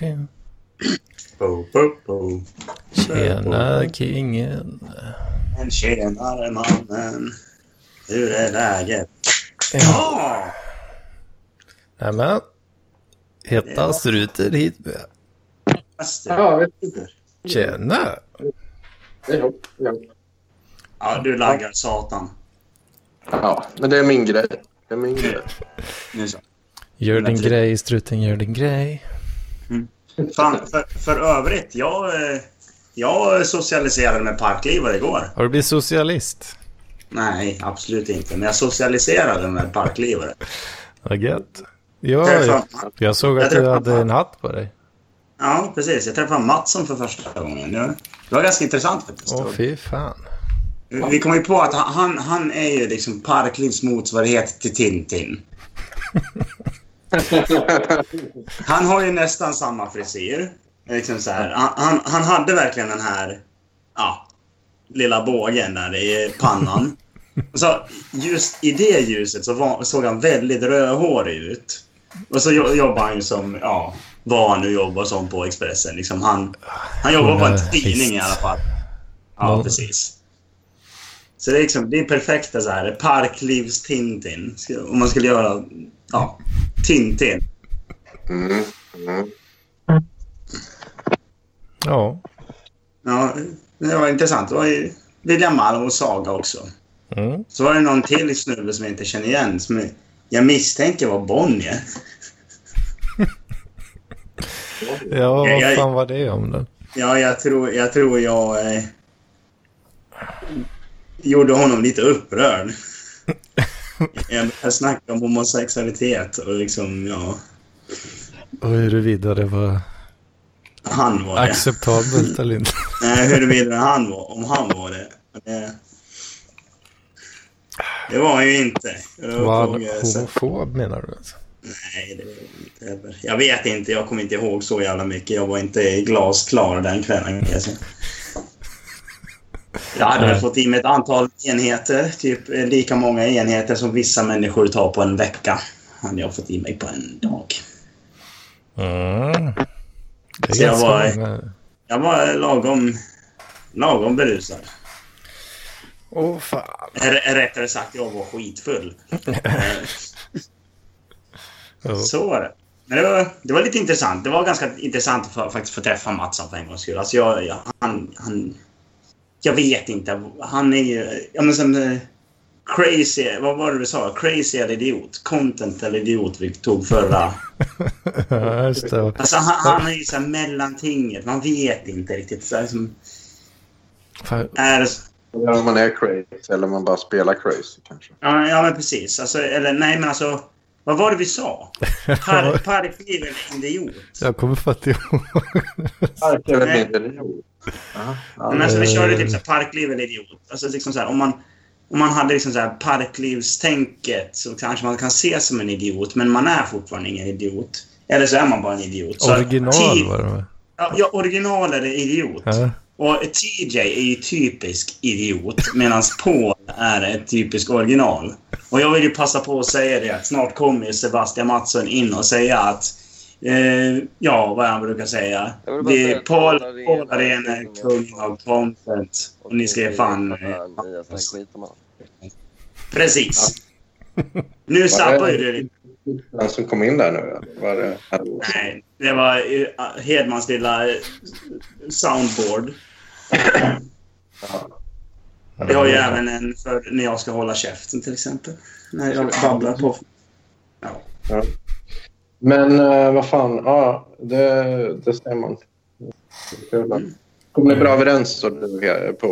du. Bo, bo, bo. Tjena kingen. En tjenare mannen. Hur är läget? Ja. Ja! Nämen. Heta struten hit med. Ja. Tjena. Ja, ja. Ja, du laggar satan. ja, men det är min grej. Det är min grej. Gör din grej struten, gör din grej. Fan, för, för övrigt, jag, eh, jag socialiserade med parklivare igår. Har du blivit socialist? Nej, absolut inte. Men jag socialiserade med parklivare. Vad gött. Ja, jag, jag såg att Jag du hade en hatt på dig. Ja, precis. Jag träffade Mattsson för första gången. Det var ganska intressant faktiskt. Åh fy fan. Vi kom ju på att han, han, han är ju liksom Parklivs motsvarighet till Tintin. Han har ju nästan samma frisyr. Liksom så här. Han, han, hade verkligen den här ja, lilla bågen där i pannan. Så just i det ljuset så var, såg han väldigt rödhårig ut. Och så jo- jobbade han ju som, ja, vad han nu jobbar som på Expressen. Liksom han, han jobbar på en tidning i alla fall. Ja. precis. Så det är, liksom, det är perfekta så här, parklivs-Tintin. Om man skulle göra, ja, Tintin. Mm. Mm. Ja. Ja, det var intressant. Det var ju William och Saga också. Mm. Så var det någon till snubbe som jag inte känner igen. Som jag misstänker var Bonnier. Ja, vad jag- fan var det om den? Ja, jag tror jag, tror jag eh, gjorde honom lite upprörd. Jag började snacka om homosexualitet och liksom, ja, Och huruvida det var han var det. acceptabelt eller inte. Nej, huruvida han var, om han var det. det. Det var han ju inte. Var han homofob menar du? Nej, det var inte heller. Jag vet inte. Jag kommer inte ihåg så jävla mycket. Jag var inte glasklar den kvällen. Jag hade Nej. fått i mig ett antal enheter. Typ eh, lika många enheter som vissa människor tar på en vecka. Hade jag fått i mig på en dag. Mm. Så jag var-. Jag var lagom, lagom berusad. Åh fan. R- rättare sagt, jag var skitfull. Eh. Så var det. Men det var, det var lite intressant. Det var ganska intressant att faktiskt få träffa Mattsson för en gångs skull. Alltså jag, jag, han, han... Jag vet inte. Han är ju... Ja, men som... eh, Crazy... Vad var det du sa? Crazy eller idiot? Content eller idiot vi tog förra... ja, just det. Alltså han, han är ju så här mellantinget. Man vet inte riktigt. Så här, som, är, Om man är crazy eller man bara spelar crazy kanske. ja, ja, men precis. Alltså, eller nej, men alltså... Vad var det vi sa? Par, eller idiot? Jag kommer fatta ihåg. Eller Nej. mindre idiot. Ja, ja. Men alltså vi körde typ så här parkliv eller idiot. Alltså liksom så här, om man, om man hade liksom så här parklivstänket så kanske man kan se som en idiot, men man är fortfarande ingen idiot. Eller så är man bara en idiot. Så Original T- var det va? Ja, original eller idiot. Ja. Och TJ är ju typisk idiot, medan Paul är ett typisk original. Och jag vill ju passa på att säga det att snart kommer ju Sebastian Mattsson in och säga att eh, ja, vad han brukar säga. Det är Paul, Paul Arena är kungen kung av content. Och ni ska ge fan... eh, han. Precis. Nu sabbar ju det lite. Den som kom in där nu, var det... Nej, det var eh, Hedmans lilla eh, soundboard. Vi har ju även en för när jag ska hålla käften till exempel. När jag babblar på. Ja. Men eh, vad fan, ja, det, det ser man. Kul. Kom ni bra överens då, du, eh, på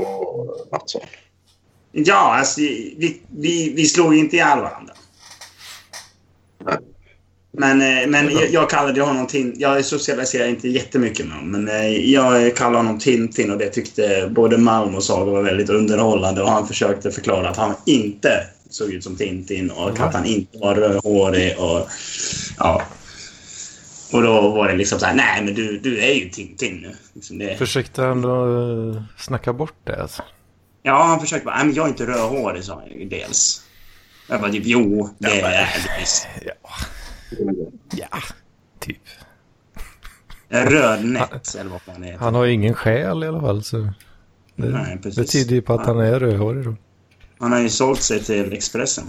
Mattsson? Ja, alltså vi, vi, vi slog inte ihjäl varandra. Men, eh, men jag, jag kallade honom Tin... Jag socialiserar inte jättemycket med honom, men eh, jag kallade honom Tintin och det tyckte både Malm och Saga var väldigt underhållande och han försökte förklara att han inte såg ut som Tintin och att han inte var rödhårig och... Ja. Och då var det liksom så här, nej men du, du är ju Tintin nu. Liksom det, Försökte han då eh, snacka bort det alltså? Ja, han försökte bara, nej men jag är inte rödhårig sa han ju dels. Jag bara typ, jo, det är det visst. Ja. Ja. Typ. Rödnätt eller vad fan det heter. Han har ju ingen själ i alla fall. Så det, Nej, precis. det tyder ju på att han är rödhårig då. Han har ju sålt sig till Expressen.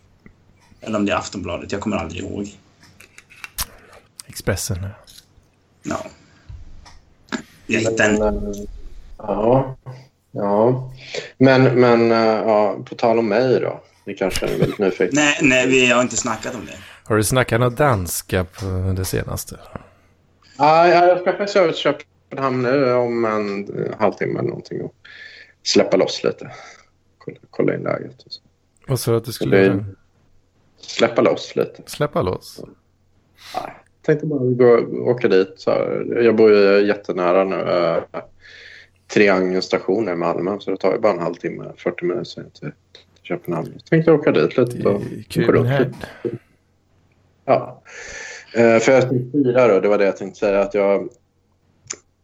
eller om det är Aftonbladet, jag kommer aldrig ihåg. Expressen. ja. Ja. Jag hittade en... Men, eh, ja. Ja. Men, men eh, ja, på tal om mig då. Ni kanske är väldigt nyfikna. Nej, nej, vi har inte snackat om det. Har du snackat något danska på det senaste? Ja, jag ska faktiskt över till Köpenhamn nu om en halvtimme eller någonting och släppa loss lite. Kolla, kolla in läget. Och så. Vad sa du att du skulle göra? Släppa loss lite. Släppa loss? Nej, tänkte bara gå, åka dit. Så här. Jag bor ju jättenära nu. Äh, Triangeln station i Malmö. Så det tar ju bara en halvtimme, 40 minuter till, Köpenhamn. Jag tänkte åka dit lite. Runt kul. Ja. Eh, för jag tänkte fira då, det var det jag tänkte säga. Att jag,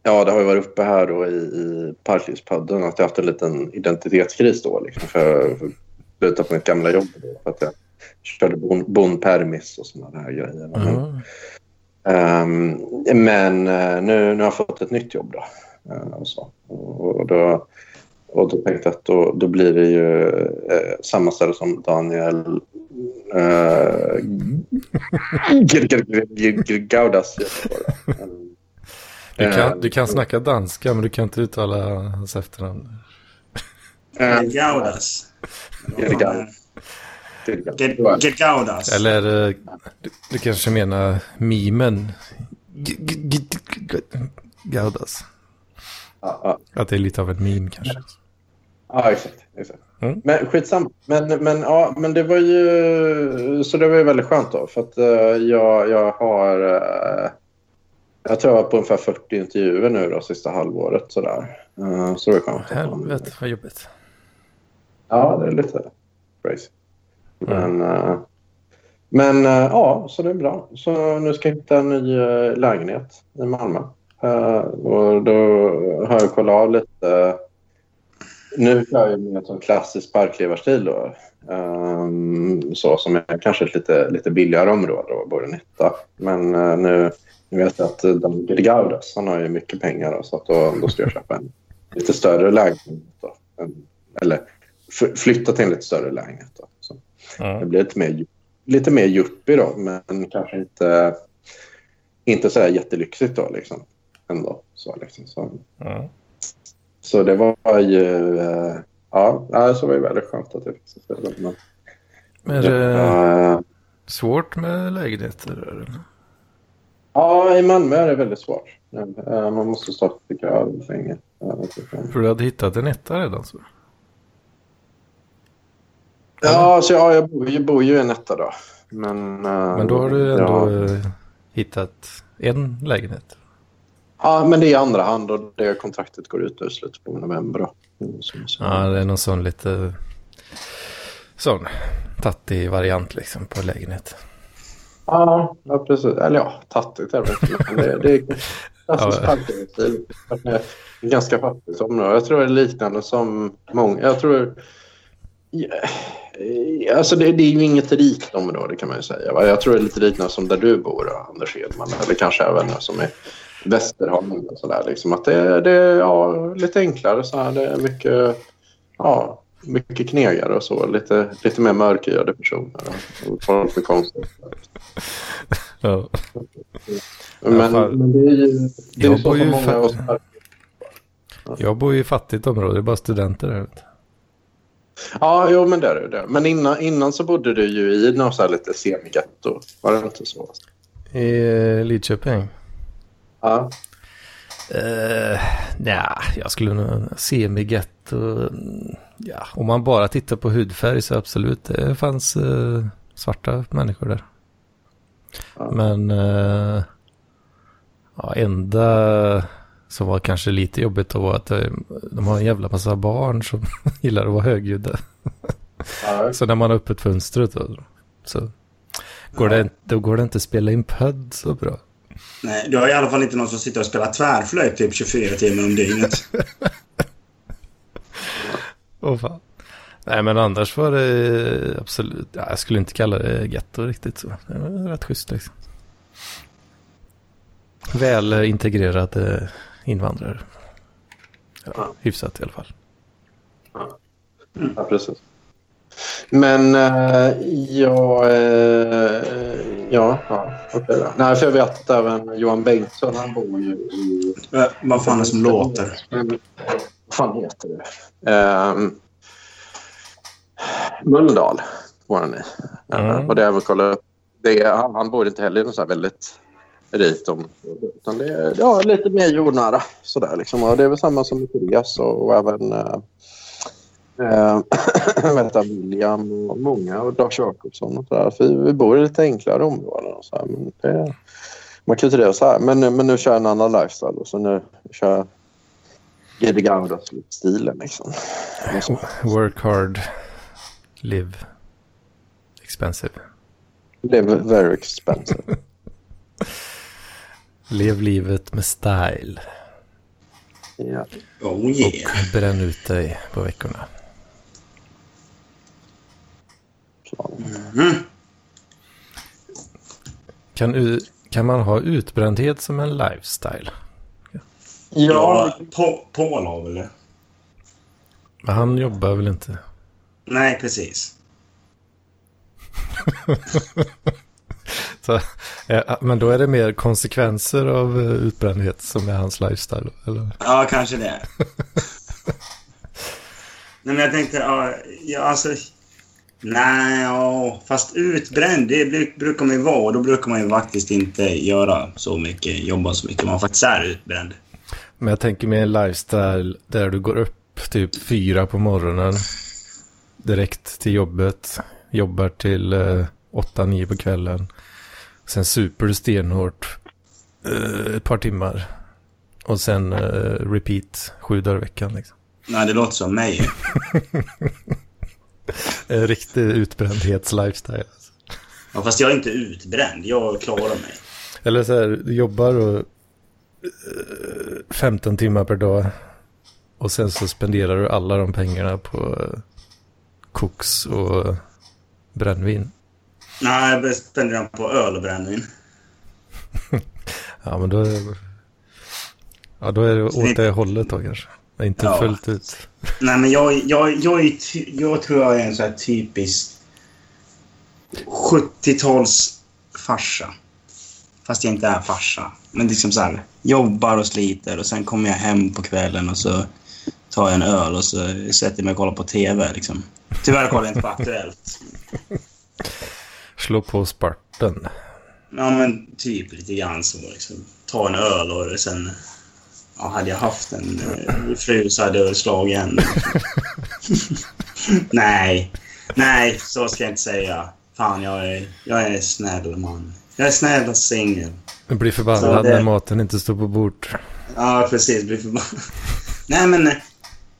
ja, det har ju varit uppe här då i, i Parklivspodden att jag haft en liten identitetskris då. Liksom, för för att sluta på mitt gamla jobb. Då, för att jag körde bon, och sådana där grejer. Men, Ja. Ehm, men eh, nu, nu har jag fått ett nytt jobb då. Eh, och, så. Och, då, och då tänkte jag att då, då blir det ju eh, samma ställe som Daniel Gaudas. Du, kan, Eh, du kan snacka danska men du kan inte uttala hans efternamn. eh, Gaudas. Gaudas. Eller eh, du, du kanske menar mimen. Gaudas. Att det är lite av en meme kanske. Ja, exakt. exakt. Mm. Men skitsamma. Men, men, ja, men det var ju... Så det var ju väldigt skönt då. För att eh, jag, jag har... eh, jag tror jag var på ungefär 40 intervjuer nu då, sista halvåret. Sådär. Uh, så det var skönt. man- Helvete vad jobbigt. Ja, det är lite crazy. Mm. Men, eh, men ja, så det är bra. Så nu ska jag hitta en ny lägenhet i Malmö. Och då har jag kollat av lite. Nu kör jag med en klassisk parklevarstil då. Ehm, så som är kanske ett lite, lite billigare område och bor i Netta. Men eh, nu, nu vet jag att uh, Daniel Gaudas, han har ju mycket pengar då, så att då, då ska jag köpa en lite större lägenhet. Då. En, eller flytta till en lite större lägenhet. Då. Så det Ja. blir lite mer, lite mer yuppie då, men kanske inte, inte så här jättelyxigt då liksom. Ändå. Så, liksom. så, Ja. Så det var ju... eh, Ja, ja, så var det väldigt skönt att jag fick det. Men, Men är det ja, svårt med lägenheter? ja, i Malmö är det väldigt svårt. Eh, Man måste stå i kö länge. Eh. För du hade hittat en etta redan så. Ja, så ja, jag bor, jag bor ju i en etta då. Men, eh, Men då har du ändå Ja, eh, hittat en lägenhet. Ja, men det är i andra hand och det kontraktet går ut i slutet på november. Då. Mm, Ja, det är någon sån lite sån tattig variant liksom på lägenhet. Ja, ja, precis. Eller ja, tattigt är det det, det är klassisk Ja. parkeringsstil. Det är Ganska fattigt område. Jag tror det är liknande som många... Jag tror... Alltså det, det är ju inget rikt område kan man ju säga. Va? Jag tror det är lite liknande som där du bor, Anders Edman. Eller kanske även som i Västerholm. Och sådär, liksom. Att det, det är ja, lite enklare. Så här. Det är mycket, ja, mycket knegare och så. Lite, lite mer mörkhyade personer. Och folk med konstigt. Ja. Men, men det är ju, det är så ju många oss här. Jag bor ju i fattigt område, det är bara studenter där. du. Ja, jo, men det är det. det. Men innan, innan så bodde du ju i något så här lite semigetto. Var det inte så? I eh, Lidköping? Ja. Uh, ja, jag skulle nog semigetto. Ja, om man bara tittar på hudfärg så absolut, det fanns eh, svarta människor där. Ja. Men eh, ja, enda som var kanske lite jobbigt då var att eh, de har en jävla massa barn som gillar att vara högljudda. ja. Så när man har öppet fönstret då, så går, det, då går det inte att spela in podd så bra. Nej, du har i alla fall inte någon som sitter och spelar tvärflöjt typ 24 timmar om dygnet. Åh fan. Nej men annars var det absolut, ja, jag skulle inte kalla det getto riktigt så. Det var rätt schysst liksom. väl eh, integrerade invandrare. Ja, Ja. hyfsat i alla fall. Ja, precis. Men eh, ja, eh, ja, ja okej då. Nej, för jag vet att även Johan Bengtsson, han bor ju i... Eh, Vad fan är det som låter? Vad fan heter det? Um, Mölndal bor han i. Mm. Och det har jag kollat upp. Det han, han bor inte heller i något så här väldigt rikt område. Utan det är ja, lite mer jordnära. Sådär, liksom. Och det är väl samma som Therese och, och även uh, vet jag, William och många och Lars Jakobsson. Och så där. För vi, bor i lite enklare områden. Och så här, men det, man kan ju inte det så här. Men, men nu kör jag en annan lifestyle. Och så nu kör jag Gede Gaudas-stilen. Liksom. Liksom. Work hard, live expensive. Live very expensive. Lev livet med style Ja. Oh yeah. och bränn ut dig på veckorna. Så. Mm. Kan, u- kan man ha utbrändhet som en lifestyle? Ja, På- Paul har väl det. Men han jobbar väl inte? Nej, precis. Så, ja, men då är det mer konsekvenser av eh, utbrändhet som är hans lifestyle? Eller? Ja, kanske det. Nej, men jag tänkte, ja, ja alltså... Nej, ja, fast utbränd, det bru- brukar man ju vara. Och då brukar man ju faktiskt inte göra så mycket, jobba så mycket. Man faktiskt är utbränd. Men jag tänker mer en lifestyle där du går upp typ fyra på morgonen. Direkt till jobbet. Jobbar till eh, åtta, nio på kvällen. Sen super du stenhårt eh, ett par timmar. Och sen eh, repeat sju dagar i veckan. Liksom. Nej, det låter som mig. En riktig utbrändhets-lifestyle. Alltså. Ja, fast jag är inte utbränd. Jag klarar mig. Eller så här, du jobbar och, eh, 15 timmar per dag. Och sen så spenderar du alla de pengarna på eh, koks och brännvin. Nej, jag spenderar på öl och brännvin. Ja, men då ja, då är det åt det hållet då kanske. Inte Ja. fullt ut. Nej, men jag, jag, jag, är jag tror jag är en sån här typisk 70-tals farsa. Fast jag inte är farsa. Men liksom så här, jobbar och sliter och sen kommer jag hem på kvällen och så tar jag en öl och så sätter jag mig och kollar på TV. Liksom. Tyvärr kollar jag inte på Aktuellt. Slå på sparten. Ja, men typ lite grann så. Liksom. Ta en öl och sen... Ja, hade jag haft en eh, fru så hade jag slagit henne. Nej. Nej, så ska jag inte säga. Fan, jag är, jag är snäll man. Jag är snäll och singel. Du blir förbannad det- när maten inte står på bord. Ja, precis. Blir förbannad. Nej, men... eh,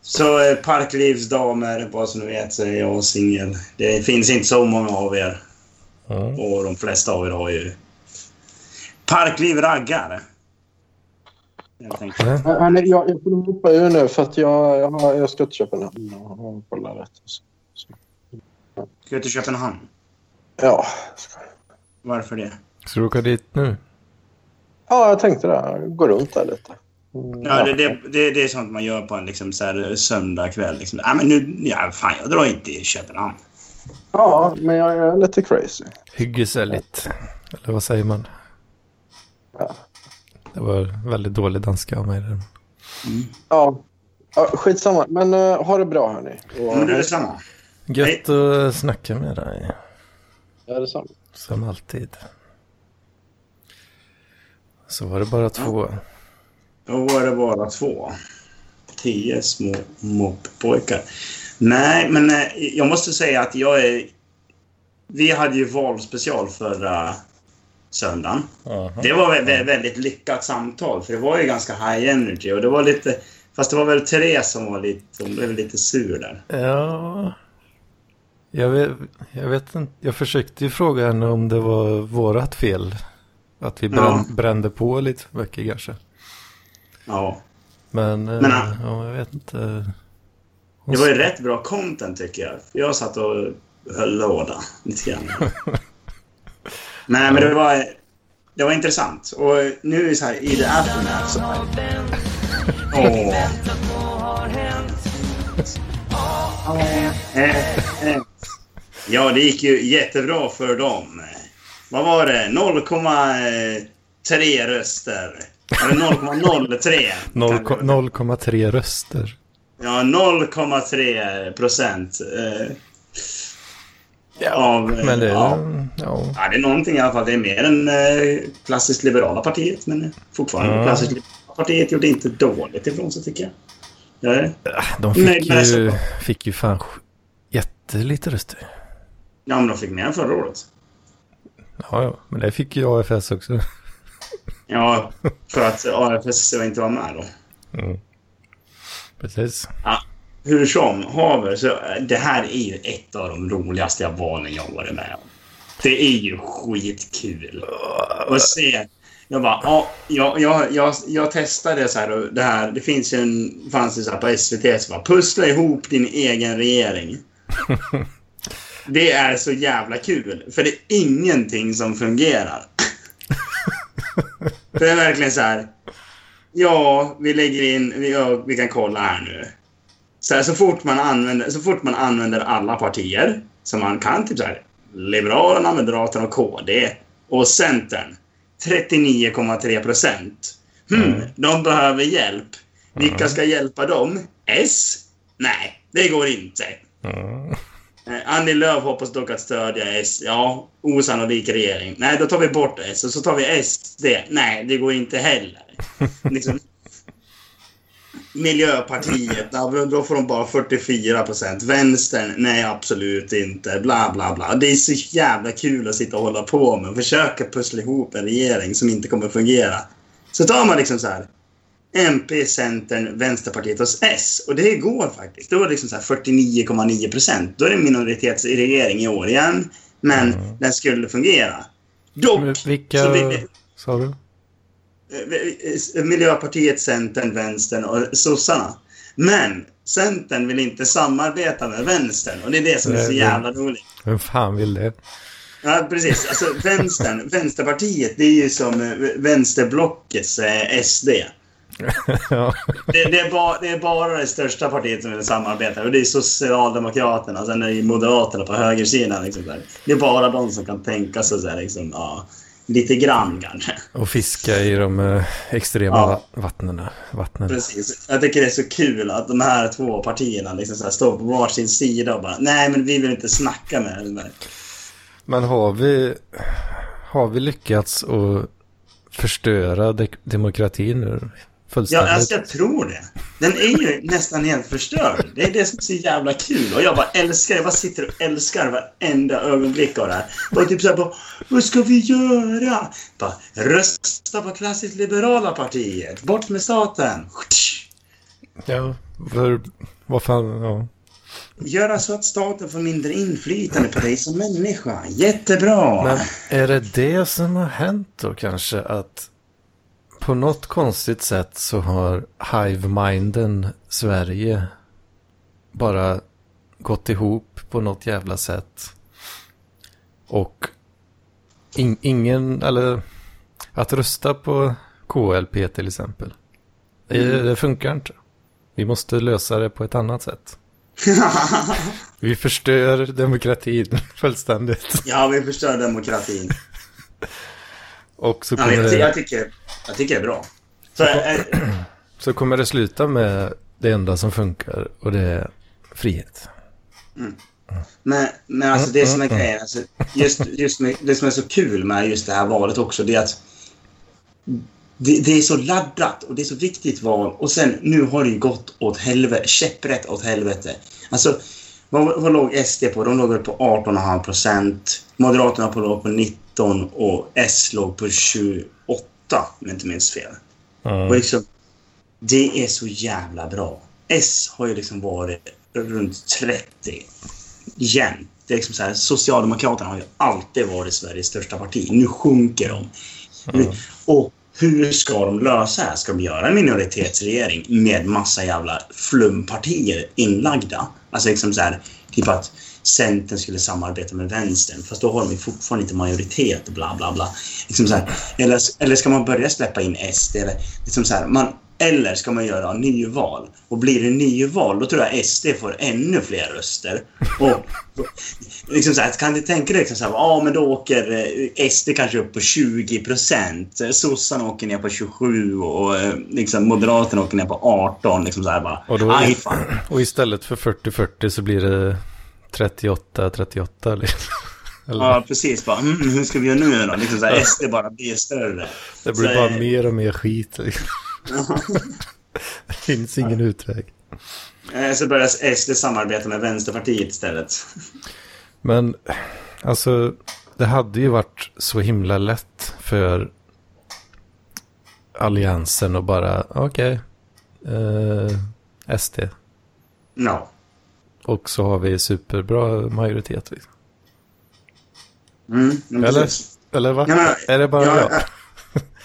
Så eh, parklivsdamer, bara så ni vet, så är jag singel. Det finns inte så många av er. Ja. Och de flesta av er har ju... Parkliv raggar. Nej. Hörni, jag, jag får hoppa ur nu för att jag, jag, har, jag ska till Köpenhamn och kolla rätt. Så- så. Ska du till Köpenhamn? Ja. Varför det? Ska du åka dit nu? ja, jag tänkte det. Gå runt där lite. Mm, Ja, det, det, det, det är sånt man gör på en liksom, så här, söndag kväll. Liksom. Ja, men nu, ja, fan, jag drar inte till Köpenhamn. ja, men jag är lite crazy. Hyggesälligt. Eller vad säger man? Ja. Det var väldigt dålig danska av mig. Där. Ja. ja skitsamma. Men uh, ha det bra hörni. Och, Men du är detsamma. Gött att snacka med dig. Ja, detsamma. Som alltid. Så var det bara två. Då var det bara två. Tio små moppojkar. Nej, men eh, jag måste säga att jag är... Vi hade ju valspecial förra söndagen. Det var vä- väldigt lyckat samtal, för det var ju ganska high energy. Och det var lite... Fast det var väl Therese som var lite... Hon blev lite sur där. Ja. Jag vet, jag vet inte. Jag försökte ju fråga henne om det var vårat fel. Att vi bränn, Ja. brände på lite för mycket kanske. Ja. Men, eh, Men, ah. ja, jag vet inte. Hon Det var ju rätt bra content tycker jag. Jag satt och höll låda lite grann. Nej, men det var... det var intressant. Och nu är det så här, i the aftermath så... Åh. Ja, det gick ju jättebra för dem. Vad var det? 0,3 röster. Eller 0,03. 0,3 röster. Ja, 0,3 procent. Eh, av, eh, Men det är... ja. Ja. Ja, det är någonting i alla fall. Det är mer än eh, klassiskt liberala partiet, men fortfarande. Ja. Klassiskt liberala partiet gjorde inte dåligt ifrån sig, tycker jag. jag är, De fick men ju, alltså- fick ju fan jättelite röster. ja, men de fick mer än förra året. Ja, ja. Men det fick ju AFS också. Ja, för att AFS inte var med då. Precis. Hur som haver, så eh, det här är ju ett av de roligaste valen jag varit med om. Det är ju skitkul. att se. Jag bara, ja, jag, jag, jag, jag testade så här, och det här. Det finns ju en, fanns ju så här på SVT som bara, pussla ihop din egen regering. Det är så jävla kul, för det är ingenting som fungerar. det är verkligen så här. Ja, vi lägger in, vi, ja, vi kan kolla här nu. Så, här, så, fort man använder, så fort man använder alla partier som man kan, typ så här, Liberalerna, Moderaterna och KD och Centern. 39,3 procent. Hmm, de behöver hjälp. Vilka ska hjälpa dem? S? Nej, det går inte. Mm. Eh, Annie Lööf hoppas dock att stödja S. Ja, osannolik regering. Nej, då tar vi bort S och så tar vi SD. Nej, det går inte heller. Liksom, Miljöpartiet, då får de bara 44 procent. Vänstern, nej absolut inte. Bla, bla, bla. Det är så jävla kul att sitta och hålla på med. Försöka pussla ihop en regering som inte kommer fungera. Så tar man liksom så här. MP, Centern, Vänsterpartiet och S. Och det går faktiskt. Då är det liksom så här 49,9 procent. Då är det en minoritetsregering i år igen. Men den skulle fungera. Dock vilka... så vill, Sa du? Eh, Miljöpartiet, Centern, Vänstern och sossarna. Men Centern vill inte samarbeta med Vänstern och det är det som är så jävla roligt. Vem fan vill det? Ja, precis. Alltså Vänstern, Vänsterpartiet, det är ju som eh, Vänsterblockets eh, SD. Det, det, är bara, det är bara det största partiet som vill samarbeta och det är Socialdemokraterna. Sen är det Moderaterna på högersidan. Liksom, där. Det är bara de som kan tänka sig så här, liksom, ja, lite grann kanske. Och fiska i de eh, extrema Ja. va- vattnen. vattnen. Precis. Jag tycker det är så kul att de här två partierna liksom så står på varsin sida och bara nej men vi vill inte snacka med där. Men har vi, har vi lyckats att förstöra de demokratin nu? Ja, Fullständigt? alltså, jag tror det. Den är ju nästan helt förstörd. Det är det som är så jävla kul. Och jag bara älskar, jag bara sitter och älskar varenda ögonblick av det här. Bara typ såhär, bara, vad ska vi göra? Bara, rösta på klassiskt liberala partiet. Bort med staten. Ja, för vad fan, ja. Göra så att staten får mindre inflytande på dig som människa. Jättebra. Men är det det som har hänt då kanske? Att på något konstigt sätt så har Hive-minden Sverige bara gått ihop på något jävla sätt. Och in, ingen, eller att rösta på KLP till exempel. Det, det funkar inte. Vi måste lösa det på ett annat sätt. Vi förstör demokratin fullständigt. Ja, vi förstör demokratin. Och så Ja, kommer, jag, ty- det, jag, tycker, jag tycker det är bra. Så, eh, så kommer det sluta med det enda som funkar och det är frihet. men, men alltså det som är grejen, alltså, just, just med, det som är så kul med just det här valet också, det är att det, det är så laddat och det är så viktigt val och sen nu har det ju gått åt helvete, käpprätt åt helvete. Alltså, vad, vad låg SD på? De låg på 18,5 procent. Moderaterna på låg på 19 och S låg på 28, om jag inte minns fel. Mm. Och liksom, det är så jävla bra. S har ju liksom varit runt 30 jämt. Det är liksom så här, Socialdemokraterna har ju alltid varit Sveriges största parti. Nu sjunker de. Och hur ska de lösa det här? Ska de göra en minoritetsregering med massa jävla flumpartier inlagda? Alltså liksom så här, typ att Centern skulle samarbeta med vänstern. Fast då har de fortfarande inte majoritet och bla bla bla. Liksom så här, eller, eller ska man börja släppa in SD? Eller, liksom så här, man, eller ska man göra nyval? Och blir det nyval, då tror jag SD får ännu fler röster. Och, liksom så här, kan du tänka dig liksom så här, ja men då åker eh, SD kanske upp på 20 procent. Sossarna åker ner på 27 och eh, liksom, Moderaterna åker ner på 18. Liksom så här, bara, Och, då, och istället för 40-40 så blir det 38-38 liksom. Eller, Ja, precis. Bara, mm, hur ska vi göra nu då? Liksom så här, SD bara blir större. det blir så, bara eh, mer och mer skit. Liksom. det finns ingen utväg. Eh, Så börjar SD samarbeta med Vänsterpartiet istället. Men alltså, det hade ju varit så himla lätt för alliansen att bara, okej, eh, SD. No. Och så har vi superbra majoritet. Liksom. Mm, Eller? precis. Eller va? Men- är det bara Ja, jag? ja.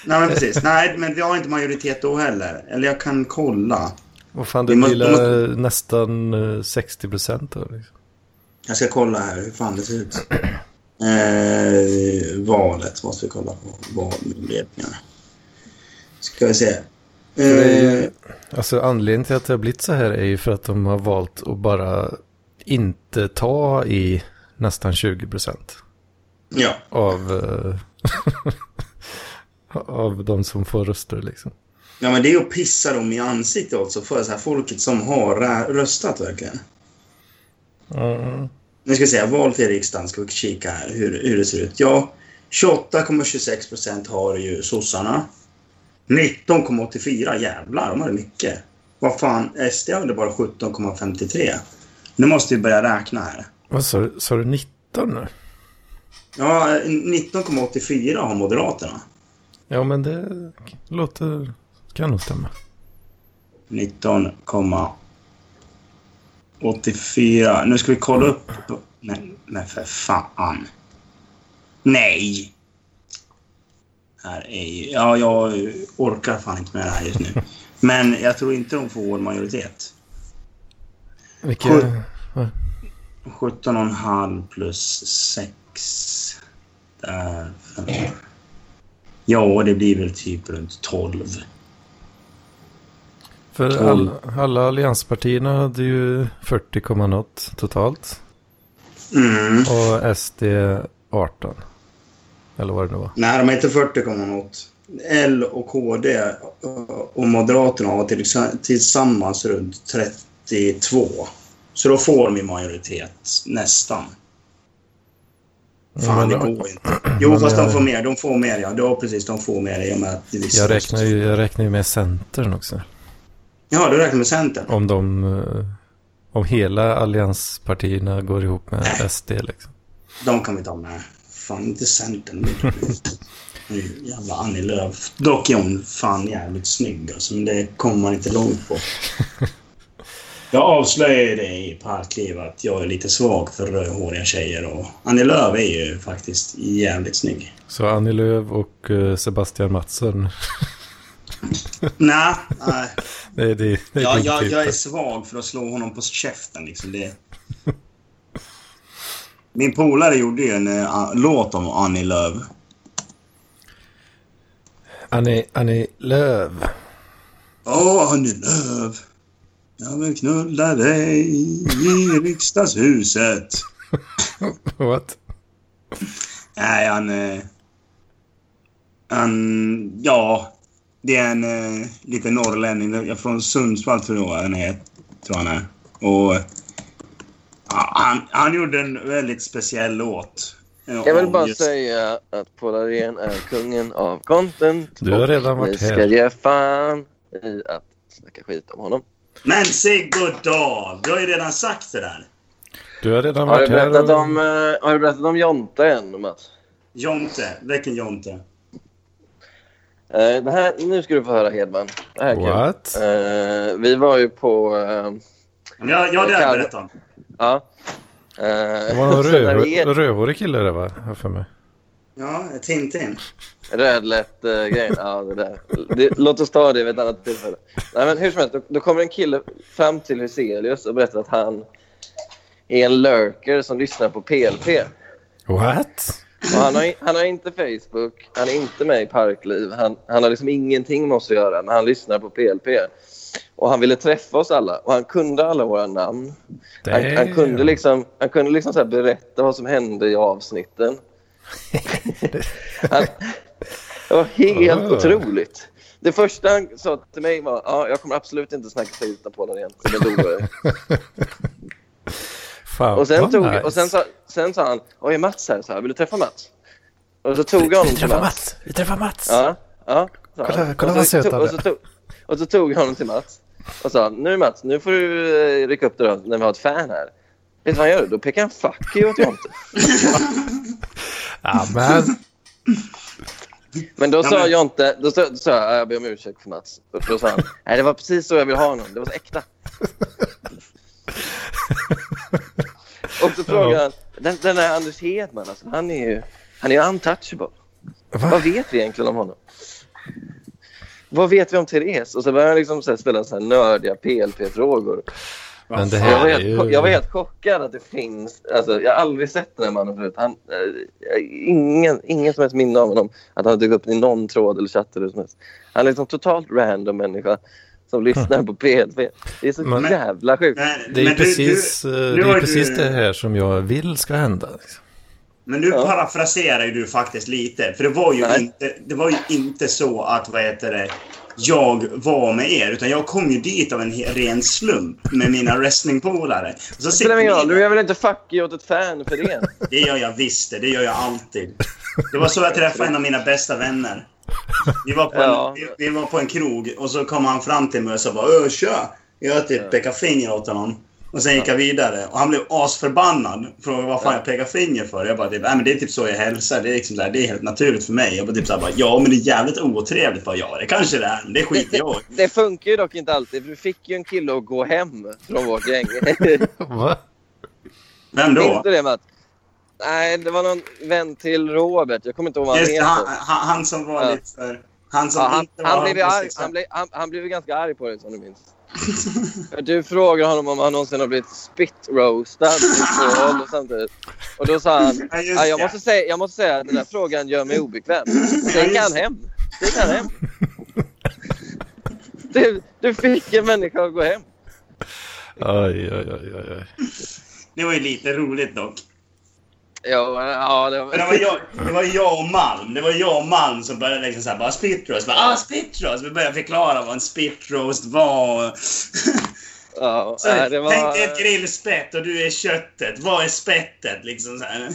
Nej, men precis. Nej, men vi har inte majoritet då heller. Eller jag kan kolla. Vad fan, Vi det måste- blir nästan eh, 60 procent då. Liksom. Jag ska kolla här hur fan det ser ut. Eh, valet måste vi kolla på. Valmyndigheterna. Ska vi se. Är- Eh, Alltså anledningen till att det har blivit så här är ju för att de har valt att bara inte ta i nästan 20 procent ja. av, eh, av de som får röster liksom. ja, men det är att pissa dem i ansiktet också för så här folket som har röstat verkligen. Mm. Nu ska vi se, val till riksdagen ska vi kika här hur, hur det ser ut. Ja, 28,26 procent har ju sossarna. 19,84, jävlar, de hade mycket. Vad fan, SD hade bara 17,53. Nu måste vi börja räkna här. Vad sa? Sa du 19 nu? Ja, 19,84 har Moderaterna. Ja men det låter, kan nog stämma. 19,84. Nu ska vi kolla upp. Nej, nej för fan. Nej! Här är ju... Ja, jag orkar fan inte med det här just nu. Men jag tror inte de får majoritet. Vilka? Sju. 17,5 plus 6. Där. Ja, det blir väl typ runt 12. För Tolv. alla, alla allianspartierna hade ju 40, komma något totalt. Mm. Och SD 18. Eller vad det nu var. Nej, de är inte 40 något. L och KD och Moderaterna har tillsammans runt 32. Så då får de majoritet, nästan. Fan, det går inte. Jo, fast de får mer. De får mer, ja. Ja, precis. De får mer i och med att... det Jag räknar ju, jag räknar ju med Centern också. Ja, du räknar med Centern? Om de... eh, Om hela allianspartierna går ihop med SD liksom. De kan vi ta med. Fan, inte Centern. Jävla Annie Lööf. Dock är hon fan jävligt snygg alltså, men det kommer man inte långt på. Jag avslöjade det i Parkliv att jag är lite svag för rödhåriga tjejer och Annie Lööf är ju faktiskt jävligt snygg. Så Annie Lööf och eh, Sebastian Mattsson. Nej, nej. Är, det, det är Jag, din jag, typ. jag är svag för att slå honom på käften liksom. Det... Min polare gjorde ju en uh, låt om Annie Lööf. Annie, Annie Lööf. Åh, Annie Lööf. Jag vill knulla dig i riksdagshuset. What? Nej, han... eh, Han... Ja. Det är en eh, liten norrlänning. Från Sundsvall tror jag han är. Tror han är. Och... ja, Han, han gjorde en väldigt speciell låt. Jag vill bara just- säga att Paul Arén är kungen av content. Du har redan varit Vi ska här. ge fan i att snacka skit om honom. Men Sigurd Dahl, du har ju redan sagt det där. Du har redan Har du varit här berättat och... om, eh, har du berättat om Jonte än, Mats? Jonte. Vilken Jonte? Eh, det här, nu ska du få höra Hedman. Det här är kul. What? Eh, vi var ju på... Men Jag, jag det har jag berättat om. Ja. Eh, Det var någon röd, vi- rödhårig kille det va? För mig. Ja, Tintin. Rödlätt uh, grejen. Ja, det där. Det, låt oss ta det vid ett annat tillfälle. Nej, men hur som helst, då, då kommer en kille fram till Hyselius och berättar att han är en lurker som lyssnar på PLP. What? Och han, har, han har inte Facebook, han är inte med i Parkliv. Han, han har liksom ingenting med oss att göra, men han lyssnar på PLP. Och han ville träffa oss alla och han kunde alla våra namn. Han, han kunde liksom, han kunde liksom så berätta vad som hände i avsnitten. han, det var helt Oh. otroligt. Det första han sa till mig var ja, jag kommer absolut inte snacka skit om Polen igen. Fan, Och sen, tog, nice. och sen, sa, sen sa han, oj är Mats här? Så här, Vill du träffa Mats? Och så tog jag honom Vi träffar Mats. Mats! Vi träffar Mats! Ja, ja. Kolla- kolla vad söt han är. Och så tog jag honom till Mats och sa, nu Mats, nu får du eh, rycka upp dig då när vi har ett fan här. Vet du vad han gör? Då pekar han fuck you åt Jonte. Ja, men... Men då Ja, sa men- Jonte, då sa, då sa jag, jag ber om ursäkt för Mats. Och då sa han, nej det var precis så jag ville ha honom, det var så äkta. och så frågade han, den, den där Anders Hedman, alltså, han är ju, han är ju untouchable. Va? Vad vet vi egentligen om honom? Vad vet vi om Therese? Och så började han liksom så här ställa så här nördiga PLP-frågor. Men det Jag här var, är helt, ju... jag var helt chockad att det finns... Alltså, jag har aldrig sett den här mannen förut. Han, eh, ingen, ingen som helst minne av honom. Att han dykt upp i någon tråd eller chatt eller som helst. Han är liksom totalt random människa som lyssnar på PLP. Det är så Men- jävla sjukt. Men, Det är precis, du, eh, det, har är ju precis du, det här som jag vill ska hända. liksom. Men nu Ja. parafraserar ju du faktiskt lite. För det var ju, Nej. inte, det var ju inte så att, vad heter det, jag var med er. Utan jag kom ju dit av en ren slump med mina wrestlingpolare. Det spelar ingen roll. Du gör väl inte fuck you åt ett fan för det? Det gör jag visst det. Det gör jag alltid. Det var så jag träffade en av mina bästa vänner. Vi var på en, Ja. vi, vi var på en krog och så kom han fram till mig och sa bara Öh, tja! Jag typ pekade finger åt honom. Och sen gick jag vidare och han blev asförbannad. Frågade vad fan jag pekar finger för. Jag bara typ, men det är typ så jag hälsar. Det är liksom så här, det är helt naturligt för mig. Jag bara typ så här, bara, ja men det är jävligt otrevligt. Bara, ja det kanske det är, men det skiter jag i. Det funkar ju dock inte alltid. För du fick ju en kille att gå hem från vårt gäng. Va? Vem då? du det Mats? Nej, det var någon vän till Robert. Jag kommer inte ihåg vad han Just det, han, heter. han, han som var Ja. lite för... Han som Ja, han, inte var han, blev ju arg, han, blev, han, han blev ganska arg på dig som du minns. Du frågade honom om han någonsin har blivit spit roastad i två håll och samtidigt. Och då sa han, Ja, jag, måste säga, jag måste säga att den där frågan gör mig obekväm. Sen gick han hem. Sen gick han hem. Du, du fick en människa att gå hem. Oj, oj, oj, oj. Det var ju lite roligt dock. Ja, ja det var... Det var, jag, det var jag och Malm. Det var jag och Malm som började liksom såhär, bara spit roast. Bara, ah, spit roast. Vi började förklara vad en spit roast var. Ja, Så, det Tänk dig ett var grillspett och du är köttet. Vad är spettet? Liksom så här.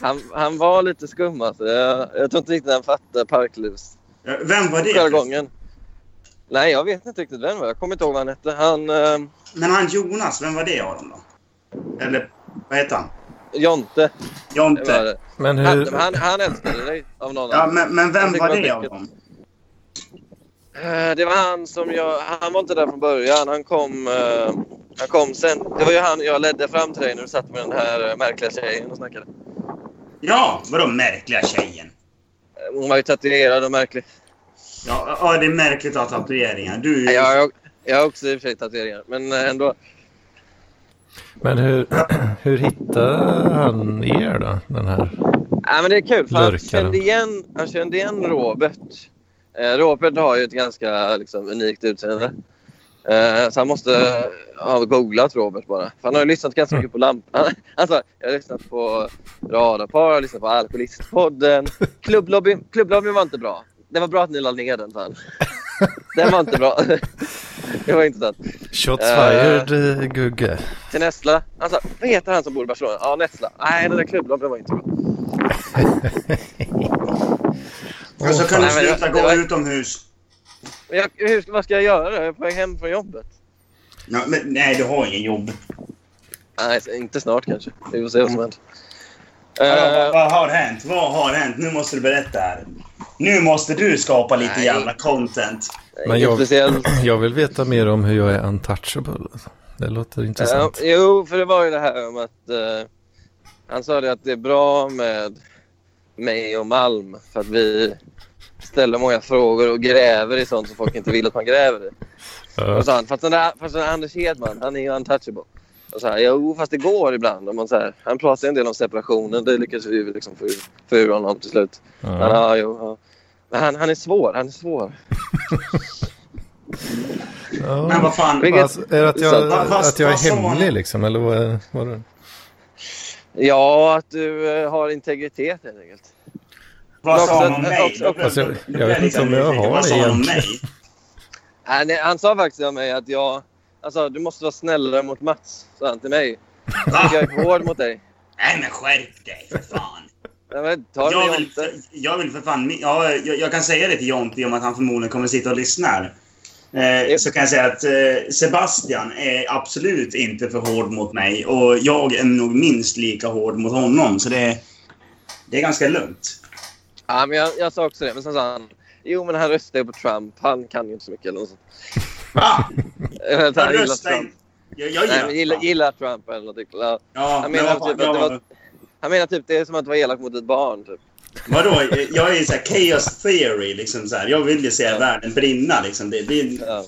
han, han var lite skum alltså. Jag, jag tror inte riktigt han fattade parklivs Vem var det? jargongen. Nej, jag vet inte riktigt vem det var. Jag kommer inte ihåg vad han hette. Han... Eh, Men han Jonas, vem var det av dem då? Eller vad heter han? Jonte Jonte? Men Han, hur... han, han älskade dig av någon Ja, men, men vem var det av dem? Eh, Det var han som jag... Han var inte där från början. Han kom, eh, han kom sen. Det var ju han jag ledde fram till dig när du satt med den här eh, märkliga tjejen och snackade. Ja, vadå märkliga tjejen? Hon var ju tatuerad och märklig. Ja, ja, det är märkligt att ha tatueringar. Du... Nej, Jag, jag, har också i och för sig tatueringar, men ändå. Men hur, hur hittade han er då? Den här... Nej, men det är kul, för han kände, igen, han kände igen Robert. Eh, Robert har ju ett ganska liksom, unikt utseende. Eh, så han måste ha googlat Robert bara. För han har ju lyssnat ganska mycket på lampan. Alltså, jag har lyssnat på Radarpar, jag har lyssnat på Alkoholistpodden. Klubblobbyn, klubblobbyn var inte bra. Det var bra att ni la ner den, han. Den var inte bra. det var inte sant. Shots fired, eh, Gugge. Till Nestla. Han sa, vad heter han som bor i Barcelona? Ja, Nestla. Nej, den där klubblobbyn var inte bra. Och så kan du sluta det- gå var- utomhus. Jag, hur, vad ska jag göra? Jag är på väg hem från jobbet. Ja, men, nej, du har ingen jobb. Nej, inte snart kanske. Vi får se vad som händer. Ja, vad, Eh, vad har hänt? Vad har hänt? Nu måste du berätta här. Nu måste du skapa lite Nej. jävla content. Men jag, jag vill veta mer om hur jag är untouchable. Det låter intressant. jo, för det var ju det här om att eh, han sa det att det är bra med mig och Malm för att vi ställer många frågor och gräver i sånt som folk inte vill att man gräver i. Ja. Och han, fast den där, fast den där Anders Hedman, han är ju untouchable. Och så här, jo, fast det går ibland. Och man, så här, han pratar en del om separationen. Det lyckas vi liksom få, ur- få ur honom till slut. Ja. Men, ja, jo, ja. Han, han är svår. Han är svår. Ja. Men vad fan. Vilket- är det att jag, Så, fast- att jag är hemlig han- liksom? Eller vad, vad är det? Ja, att du eh, har integritet helt enkelt. Vad sa han om mig? också- också- Alltså, jag vet inte om jag har Vad det sa han om egentligen. mig? Han, han sa faktiskt till mig att jag... Alltså, du måste vara snällare mot Mats, sa han till mig. Jag är hård mot dig. Nej men skärp dig för fan. Men, ta Jag vill, Jonte. jag vill för fan... Ja, jag, jag kan säga det till Jonte om att han förmodligen kommer sitta och lyssna. Eh, så kan jag säga att eh, Sebastian är absolut inte för hård mot mig och jag är nog minst lika hård mot honom. Så det, det är ganska lugnt. Ja, men jag, jag sa också det. Men sen sa han... Jo, men han röstar ju på Trump. Han kan ju inte så mycket. Eller något sånt. Va? Jag han Jag gillar röstar Trump. inte. Jag, jag Nej, men gillar, Trump. gillar Trump eller något. Ja. Ja, Han men menar vad typ att det jag- var... Han menar typ det är som att vara elak mot ett barn. Typ. Vadå? Jag är så här chaos theory. Liksom så här. Jag vill ju se Ja. världen brinna. Liksom. Det, det, Ja.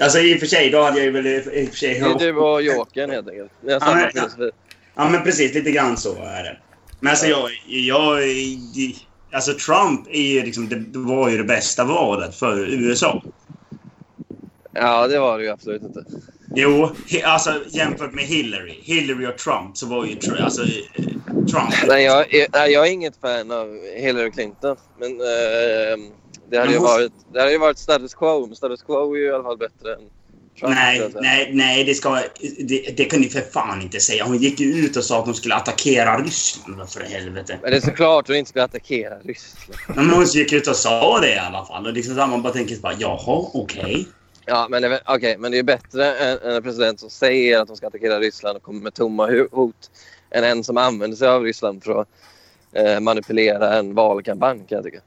alltså i och för sig, då hade jag ju väl i och för sig... Det är du och Jokern helt enkelt. Ni har Ja, samma men- filosofi. Ja, men precis. Lite grann så är det. Men alltså, jag... jag alltså, Trump är ju liksom... Det, det var ju det bästa valet för USA. Ja, det var det ju absolut inte. Jo, alltså jämfört med Hillary. Hillary och Trump så var ju alltså, eh, Trump... Nej, jag, är- nej, jag är inget fan av Hillary Clinton. Men eh, det, hade Men ju hon- varit, det hade ju varit status quo. Men status quo är ju i alla fall bättre än Trump. skulle Nej, nej, nej, det ska... Det, det kan ni för fan inte säga. Hon gick ju ut och sa att hon skulle attackera Ryssland. För helvete. Men det är såklart att hon inte ska attackera Ryssland. Men hon gick ut och sa det i alla fall. Och liksom man bara tänker så bara, jaha, okej. Ja, men det, är väl- okej, men det är bättre än, en president som säger att de ska attackera Ryssland och kommer med tomma hot än en som använder sig av Ryssland för att eh, manipulera en valkampanj kan jag tycka.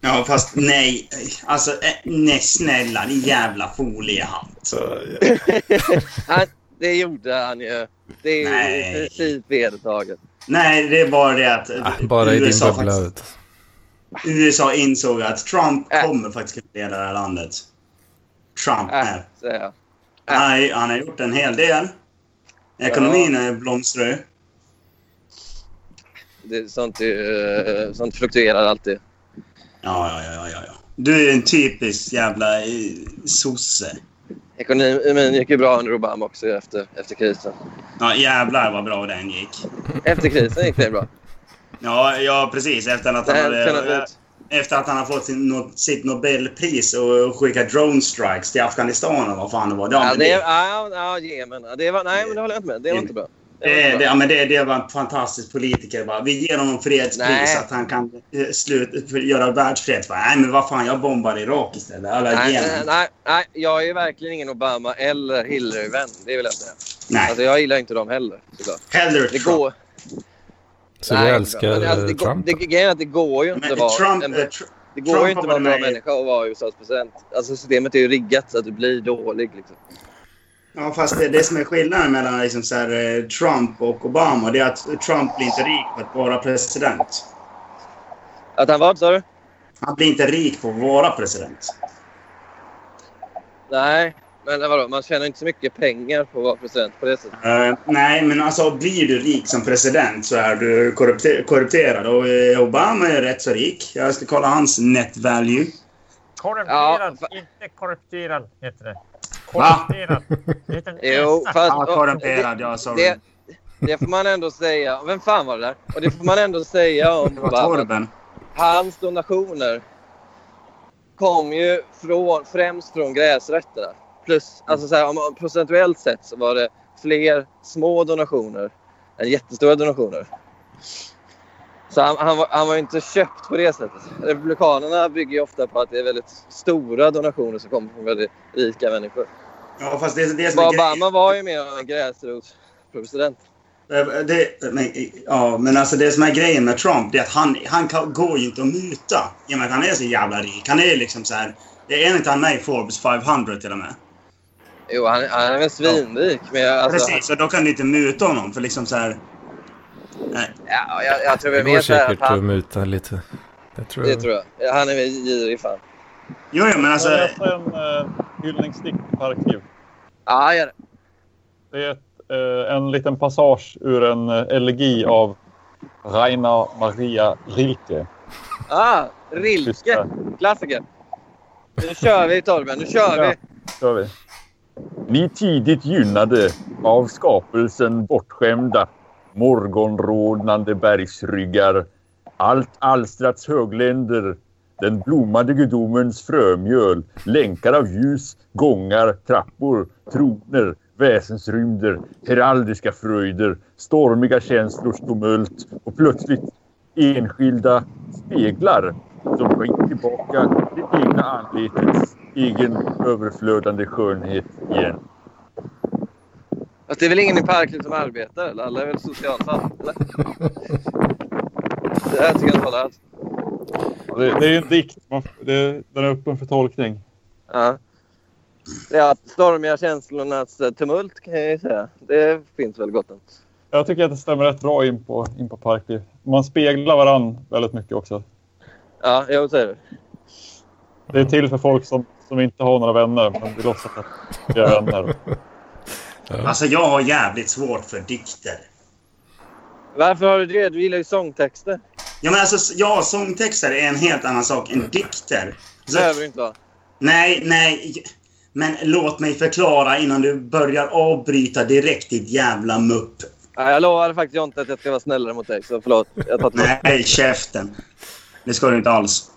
Ja, fast nej. Alltså, eh, nej, snälla, din jävla foliehatt. Det gjorde han ju. Det är Nej. i princip vedertaget. Nej, det är bara det att... ah, bara i din USA bubbla. USA insåg att Trump Äh. kommer faktiskt kunna leda det här landet. Trump Äh, är. säger jag. Nej, han har gjort en hel del. Ekonomin är blomstrar ju. Det, sånt, eh, sånt fluktuerar alltid. Ja, ja, ja, ja, ja. Du är en typisk jävla eh, sosse. Ekonomin gick ju bra under Obama också efter, efter krisen. Ja, jävlar vad bra den gick. Efter krisen gick det bra. Ja, ja precis. Efter att han hade, ha- efter att han har fått sin, no- sitt Nobelpris och skickat drone strikes till Afghanistan och vad fan det var. Ja, Ja, det, det, ja, ja, Jemen. Det var, nej, men det håller jag inte med. Det var inte bra. Det var det, ja, men det, det var en fantastisk politiker. Bara. Vi ger honom fredspris Nej. så att han kan eh, slut, göra världsfred. Bara, Nej, men vad fan, jag bombar Irak istället. Eller Nej, nej, nej, nej, jag är verkligen ingen Obama eller Hillary-vän. Det vill jag säga. Nej, Alltså, jag gillar inte dem heller. såklart. hellre Det Trump. går... Så nej, du älskar men alltså, det, Trump? det, grejen är att det går ju inte att vara... Trump, en, eh, det går Trump ju inte vara en bra människa och vara USAs president. Alltså systemet är ju riggat så att du blir dålig. Liksom. Ja, fast det, det som är skillnaden mellan liksom så här, eh, Trump och Obama det är att Trump blir inte rik på att vara president. Att han vad sa du? Han blir inte rik på att vara president. Nej, men vadå? Man tjänar inte så mycket pengar på att vara president på det sättet. Eh, nej, men alltså blir du rik som president så är du korrupte- korrupterad. Och eh, Obama är rätt så rik. Jag ska kolla hans net value. Korrumperad, Ja, inte korrupterad heter det. Va? Korrumperad. Det heter en Jo, fast... Ja, korrumperad. Ja, sorry. det, det får man ändå säga. Vem fan var det där? Och det får man ändå säga om Det var. Torben. Hans donationer kom ju från, främst från gräsrötterna. Plus, alltså så här, om procentuellt sett så var det fler små donationer än jättestora donationer. Så han, han, var, han var inte köpt på det sättet. Republikanerna bygger ofta på att det är väldigt stora donationer som kommer från väldigt rika människor. Ja, fast det är det som Obama var ju mer en gräsrotspresident. Eh, Det, men, ja, men alltså det som är grejen med Trump det är att han, han kan, går ju inte att muta. I och med att han är så jävla rik. Han är liksom så här... Det är inte han med i Forbes 500 till och med. Jo, han, han är väl svinrik. Men jag, alltså, Precis, och då kan du inte muta honom för liksom så här... Nej. ja, jag, jag tror Det väl går mer så här att säkert att muta lite. Det tror Det jag. tror jag. Han är väl girig fan. Jo, jo, men alltså... Jag läste en uh, hyllningsdikt på arkiv. Ja, gör det. Det är ett eh, en liten passage ur en eh, elegi av Rainer Maria Rilke. Ah, Rilke. Klassiker. Nu kör vi Torben, nu kör vi. kör vi. Ni tidigt gynnade, av skapelsen bortskämda, morgonrodnande bergsryggar, allt alstrats högländer, den blommande gudomens frömjöl, länkar av ljus, gångar, trappor, troner, väsensrymder, heraldiska fröjder, stormiga känslors tumult och plötsligt enskilda speglar som skänker tillbaka det egna anletets egen överflödande skönhet igen. Fast det är väl ingen i Parkliv som arbetar? Eller? Alla är väl socialfall? Eller? Det här tycker jag inte håller alls. Det, det är en dikt. Man, det, den är öppen för tolkning. Ja. Att stormiga känslornas eh, tumult kan jag ju säga. Det finns väl gott om. Jag tycker att det stämmer rätt bra in på, in på Parkliv. Man speglar varann väldigt mycket också. Ja, jag säger det. Det är till för folk som, som inte har några vänner men vill låtsas att de är vänner. Alltså jag har jävligt svårt för dikter. Varför har du det? Du gillar ju sångtexter. Ja, men alltså, ja, sångtexter är en helt annan sak än dikter. Det Så, behöver du inte vara. nej, nej. Men låt mig förklara innan du börjar avbryta direkt, ditt jävla mupp. Ja, jag lovade faktiskt Jonte att jag ska vara snällare mot dig, så förlåt. Jag tar. Nej, käften. Det ska du inte alls.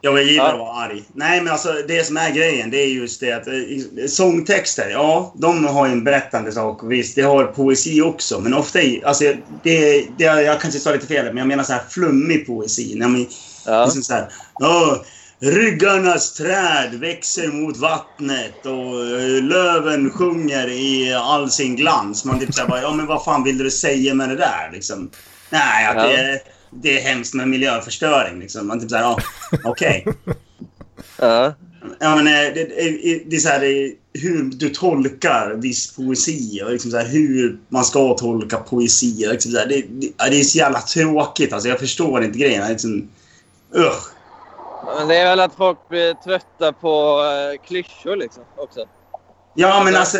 Jag gillar att vara arg. Nej, men alltså det som är grejen, det är just det att eh, sångtexter, ja, de har ju en berättande sak. Visst, det har poesi också. Men ofta, i, alltså, det, det, jag kanske sa lite fel, men jag menar så här flummig poesi. När man, Ja. liksom så här, ja, ryggarnas träd växer mot vattnet och eh, löven sjunger i all sin glans. Man typ såhär bara, ja men vad fan vill du säga med det där liksom? Nej, att Ja. det, det är hemskt med miljöförstöring liksom. Man typ såhär, ja, okej. Ja. Ja, men eh, det, det, det är så här, det, hur du tolkar viss poesi och liksom så här, hur man ska tolka poesi. och Liksom så här, det, det, det är så jävla tråkigt. Alltså, jag förstår inte grejen. Liksom, Ugh. Men det är väl att folk blir trötta på uh, klyschor liksom också. Ja, men alltså...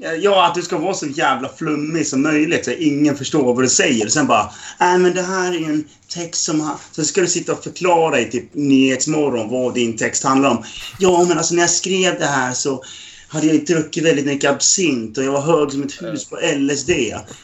Eh, ja, att du ska vara så jävla flummig som möjligt så ingen förstår vad du säger. Och sen bara, nej men det här är en text som... Sen ska du sitta och förklara i typ Nyhetsmorgon vad din text handlar om. Ja, men alltså när jag skrev det här så hade jag druckit väldigt mycket absint och jag var hög som ett hus på LSD.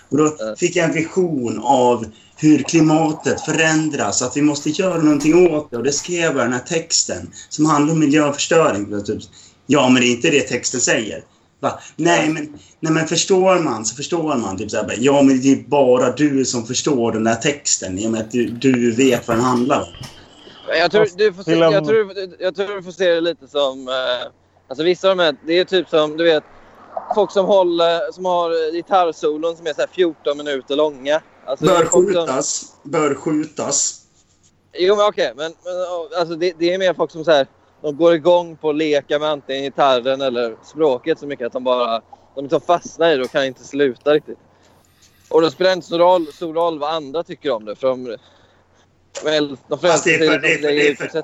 Och då fick jag en vision av hur klimatet förändras, att vi måste göra någonting åt det. Och det skrev jag i den här texten som handlar om miljöförstöring. Typ. Ja, men det är inte det texten säger. Va? Nej, men, nej, men förstår man så förstår man. Typ så här, ja, men det är bara du som förstår den där texten. I och med att du, du vet vad den handlar om. Jag tror, du får se, jag, tror, jag tror du får se det lite som... Eh, alltså vissa av de här, det är typ som, du vet, folk som, håller, som har gitarrsolon som är så här 14 minuter långa. Alltså, Bör folk som- skjutas. Bör skjutas. Jo, men okej. Men, men alltså, det, det är mer folk som så här, de går igång på att leka med antingen gitarren eller språket så mycket att de bara de liksom fastnar i det och kan inte sluta riktigt. Och då spelar det inte så roll, stor roll vad andra tycker om det. För de, väl, de Fast det är flesta för- det är för- det är för-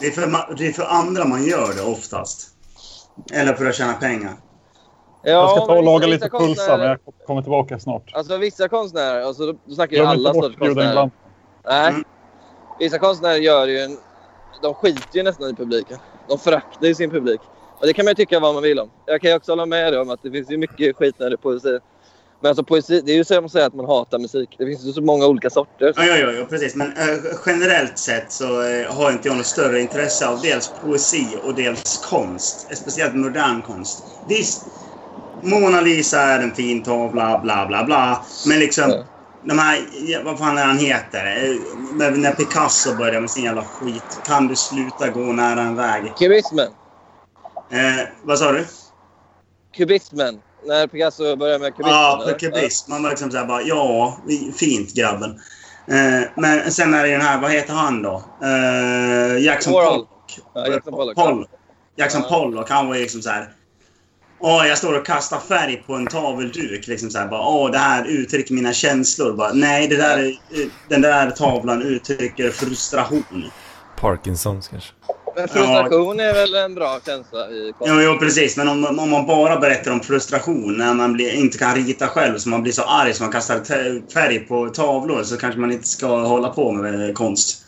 Det är, för, det är för andra man gör det oftast. Eller för att tjäna pengar. Ja, jag ska ta och laga lite pulsa, men jag kommer tillbaka snart. Alltså vissa konstnärer, alltså, då, snackar ju alla sorters konstnärer. Nej. Mm. Vissa konstnärer gör ju en... De skiter ju nästan i publiken. De föraktar ju sin publik. Och det kan man ju tycka vad man vill om. Jag kan ju också hålla med dig om att det finns ju mycket skit när det är poesi. Men alltså poesi, det är ju som att säga att man hatar musik. Det finns ju så många olika sorter. Ja, ja, ja, precis. Men eh, generellt sett så eh, har inte jag något större intresse av dels poesi och dels konst. Speciellt modern konst. Visst, Mona Lisa är en fin tavla, bla bla bla. Men liksom, Ja. De här, vad fan är han heter? Eh, När, Picasso började med sin jävla skit. Kan du sluta gå nära en väg? Kubismen. Eh, vad sa du? Kubismen. När Picasso började med kubismen. Ja, eller? kubism. Man var liksom såhär bara, ja, fint grabben. Eh, men sen är det den här, vad heter han då? Eh, Jackson Warhol. Pollock. Ja, Jackson Pollock. Poll- Jackson Ja. Pollock, han var liksom så Åh, jag står och kastar färg på en tavelduk. Liksom så här, bara, Åh, det här uttrycker mina känslor. Bara, Nej, det där, är- den där tavlan uttrycker frustration. Parkinsons kanske. Men frustration är väl en bra känsla i konst? Jo, jo, precis. Men om, om man bara berättar om frustration när man blir, inte kan rita själv så man blir så arg så man kastar färg på tavlor så kanske man inte ska hålla på med konst.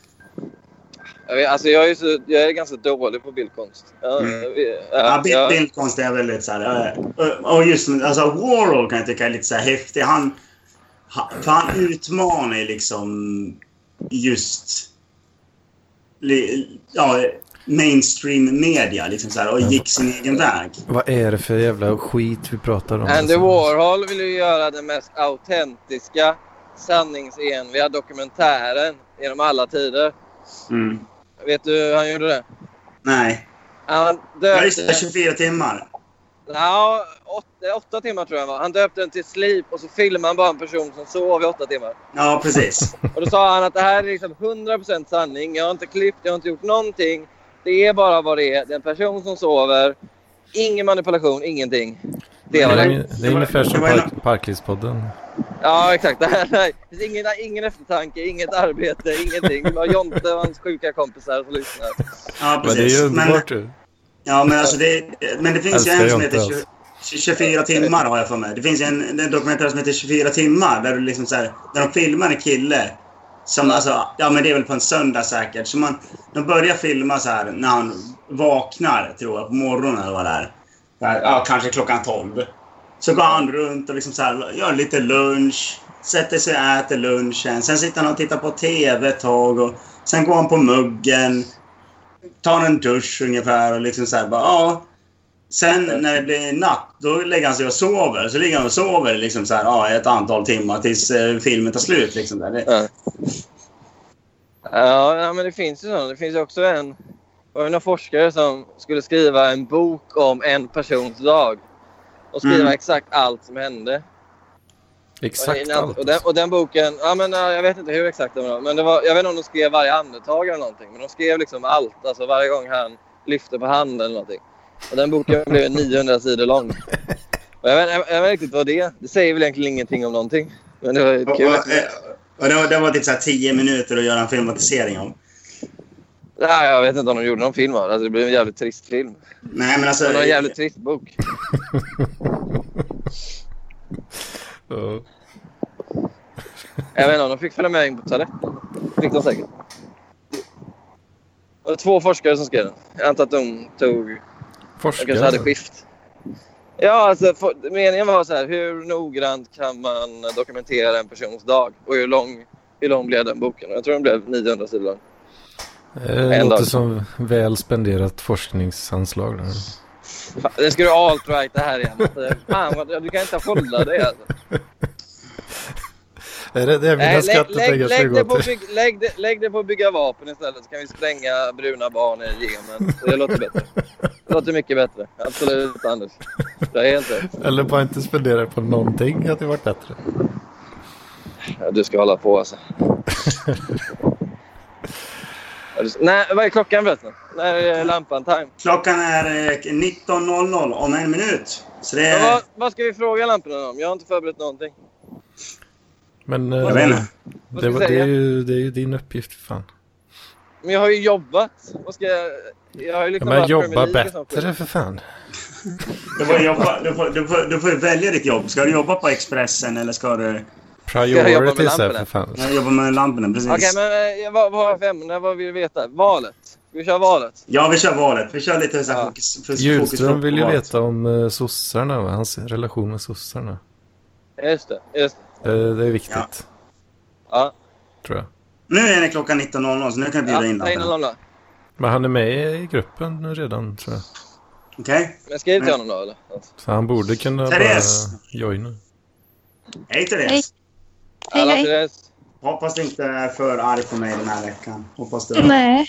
Jag, vet, alltså jag, är så, jag är ganska dålig på bildkonst. Mm. Ja, ja, bild, ja. bildkonst är väldigt så här... Och just alltså Warhol kan jag tycka är lite så här häftig. Han, han, för han utmanar liksom just ja, mainstream media liksom så här, och gick sin egen väg. Vad är det för jävla skit vi pratar om? Andy? Warhol vill ju göra den mest autentiska, sanningsenliga dokumentären genom alla tider. Mm. Vet du hur han gjorde det? Nej. Han döpte... 24 timmar. Ja, åtta, åtta timmar tror jag han var. Han döpte den till Sleep och så filmade han bara en person som sov i åtta timmar. Ja, precis. Och då sa han att det här är liksom 100% sanning. Jag har inte klippt, jag har inte gjort någonting. Det är bara vad det är. Det är en person som sover. Ingen manipulation, ingenting. Det var är, det. ungefär- det är ungefär som park, Parklivspodden. Ja, exakt. Det här, nej. Det finns ingen, ingen eftertanke, inget arbete, ingenting. Det var Jonte och hans sjuka kompisar som lyssnar. Ja, Men det är precis. ju Men, underbart ju. ja, men, alltså det, men det finns ju en som heter 20, 24 timmar har jag för mig. Det finns en, en dokumentär som heter 24 timmar där, du liksom så här, där de filmar en kille. Som alltså, ja men det är väl på en söndag säkert. Så man, de börjar filma så här när han vaknar, tror jag, på morgonen eller vad det är. Här, Ja, kanske klockan 12. Så går han runt och liksom så här, gör lite lunch. Sätter sig och äter lunchen. Sen sitter han och tittar på TV ett tag. Och sen går han på muggen. Tar en dusch ungefär och liksom så här bara, ja. Sen när det blir natt, då lägger han sig och sover. Så ligger han och sover liksom så här, ja, ett antal timmar tills eh, filmen tar slut. Liksom där. Det, Ja. Ja, men det finns ju sådana. Det finns också en... Det var ju någon forskare som skulle skriva en bok om en persons dag. Och skriva Mm. exakt allt som hände. Exakt och, allt. och, den, och den boken, ja, men, äh, jag vet inte hur exakt det var. Men det var, jag vet inte om de skrev varje andetag eller någonting. Men de skrev liksom allt. Alltså varje gång han lyfte på handen eller någonting. Och den boken blev 900 sidor lång. Och jag, vet, jag, jag vet inte riktigt vad det är. Det säger väl egentligen ingenting om någonting. Men det var och, kul. och, eh, och det, var, det var typ så här 10 minuter att göra en filmatisering om. Nej, jag vet inte om de gjorde någon film av det. Alltså, det blev en jävligt trist film. Nej, men alltså... Det var en jävligt trist bok. Ja. Jag vet inte om de fick följa med in på toaletten. fick de säkert. Det var två forskare som skrev den. Jag antar att de tog... De Forskare. kanske hade skift. Ja, alltså for, meningen var så här. Hur noggrant kan man dokumentera en persons dag? Och hur lång, hur lång blev den boken? Jag tror den blev 900 sidor lång. Det En låter dag. som väl spenderat forskningsanslag. Där. Fan, Det ska du alt-right det här igen. Alltså, Fan, du kan inte hålla dig alltså. Är det det Nej, mina lägg, skattepengar lägg, ska lägg, det bygg, lägg, det, lägg det på att bygga vapen istället så kan vi spränga bruna barn i Jemen. Det låter bättre. Det låter mycket bättre. Absolut Anders. Det är helt rätt. Eller bara inte spendera på någonting hade varit bättre. Ja, du ska hålla på alltså. Ja, Nej, vad är klockan förresten? När är lampan time? Klockan är eh, 19.00 om en minut. Så det är... vad, vad ska vi fråga lamporna om? Jag har inte förberett någonting. Men eh, Jag vet inte. Vad det, vi det, är ju, det är ju din uppgift fan. Men jag har ju jobbat. Vad ska jag... Jag har ju Ja, liksom Mm. men jobba bättre för fan. Du får, jobba, du, får, du, får, du får välja ditt jobb. Ska du jobba på Expressen eller ska du Priorities lamporna? för fan. ja, jobba med lamporna? Precis. Okej, men eh, vad, vad har jag för ämne? Vad vill du veta? Valet? Vi köra valet? Ja, vi kör valet. Vi kör lite så här Ja. fokus, fokus, Julström fokus vill ju valet. veta om uh, sossarna, va? hans relation med sossarna. Just det. Just det. Eh, det är viktigt, Ja. tror jag. Nu är det klockan 19.00 så nu kan du bjuda ja in lamporna. Men han är med i gruppen nu redan, tror jag. Okej? Men skriv till honom då eller? Så han borde kunna Therese! bara joina. Hej Therese! Hej. Hej, Alla hej. Therese. Hoppas du inte är för arg på mig den här veckan. Hoppas du... Nej,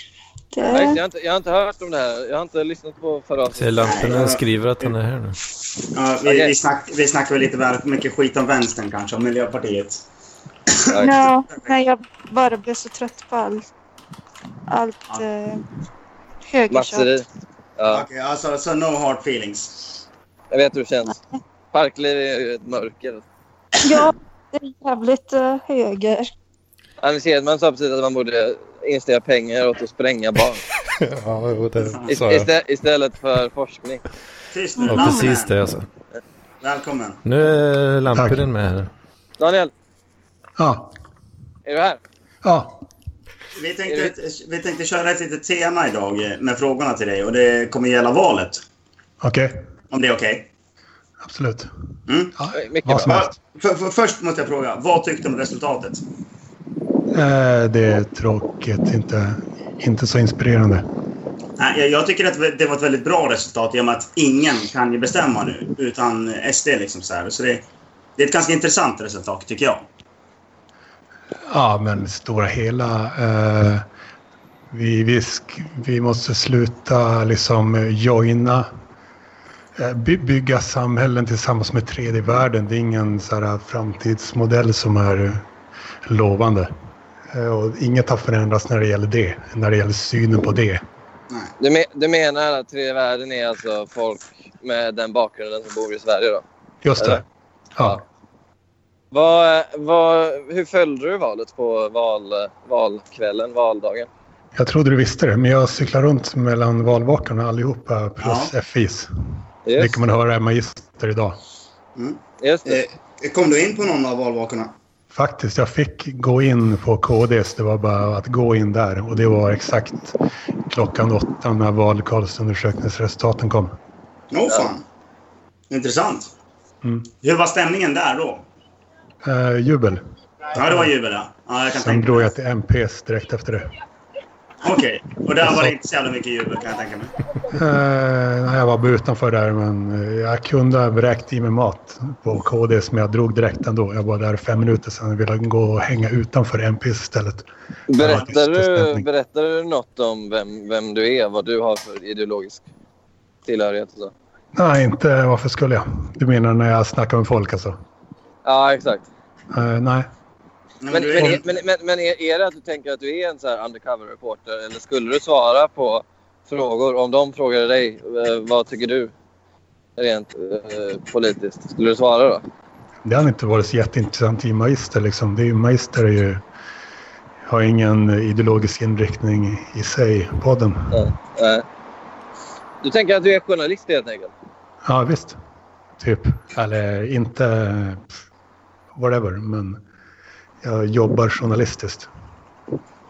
Ja, det. Jag har, inte, jag har inte hört om det här. Jag har inte lyssnat på förra Se, avsnittet. lamporna skriver att han är här nu. Ja, vi, Okej. vi, snack, vi snackar väl lite väl mycket skit om vänstern kanske, om Miljöpartiet. Ja, nej, jag bara blev så trött på allt, allt eh, högerkött. Ja, Okej, alltså så no hard feelings. jag vet hur det känns. Parkliv är ju ett mörker. Ja, det är jävligt eh, höger. Anders Hedman sa precis att man borde investera pengar åt att spränga barn. ja, jo, det sa jag. istä- istället för forskning. Nu, Ja, precis det alltså. Välkommen. Nu är Lampinen med här. Daniel, Ja. är du här? Ja. Vi tänkte, vi tänkte köra ett litet tema idag eh, med frågorna till dig och det kommer gälla valet. Okej. Om det är okej? Absolut. Mm. Ja, Mycket vad som bra. helst. För, för, först måste jag fråga, vad tyckte du om resultatet? Eh, det är tråkigt. Inte, inte så inspirerande. Nej, Jag, jag tycker att det var ett väldigt bra resultat i och med att ingen kan ju bestämma nu utan SD. Liksom så här. så det, det är ett ganska intressant resultat tycker jag. Ja, men stora hela. Eh, vi, vi, vi måste sluta liksom joina. Eh, by- Bygga samhällen tillsammans med tredje världen. Det är ingen så här, framtidsmodell som är lovande. Eh, Och inget har förändrats när det gäller det. När det gäller synen på det. Du, me- du menar att tredje världen är alltså folk med den bakgrunden som bor i Sverige då? Just det. Eller? Ja. Vad, vad, hur följde du valet på val, valkvällen, valdagen? Jag trodde du visste det, men jag cyklar runt mellan valvakarna allihopa plus Ja. FIs. Det Just, kan man höra i Magister idag. just det. Eh, kom du in på någon av valvakorna? Faktiskt, jag fick gå in på KDs. Det var bara att gå in där. Och det var exakt klockan åtta när vallokalsundersökningsresultaten kom. Åh fan. Intressant. Mm. Hur var stämningen där då? Eh, jubel. Ja, det var jubel ja. ja jag kan Sen drog jag till MPs direkt efter det. Okej. Och där var det inte så jävla mycket jubel kan jag tänka mig. Eh, nej, jag var bara utanför där, men eh, jag kunde ha vräkt i mig mat på KDs, men jag drog direkt ändå. Jag var där fem minuter sedan. Jag ville gå och hänga utanför MPs istället. Berättar du, berättar du något om vem, vem du är? Vad du har för ideologisk tillhörighet? Och så? Nej, inte varför skulle jag? Du menar när jag snackar med folk alltså? Ja, exakt. Eh, nej. Nej, Men, men är, men, men, men är, är det att du tänker att du är en så här undercover reporter eller skulle du svara på frågor om de frågade dig eh, vad tycker du rent eh, politiskt? Skulle du svara då? Det hade inte varit så jätteintressant i Magister. Liksom. Det är ju, Magister är ju, har ingen ideologisk inriktning i sig, podden. Eh, du tänker att du är journalist helt enkelt? Ja, visst. Typ. Eller inte whatever, men jag jobbar journalistiskt.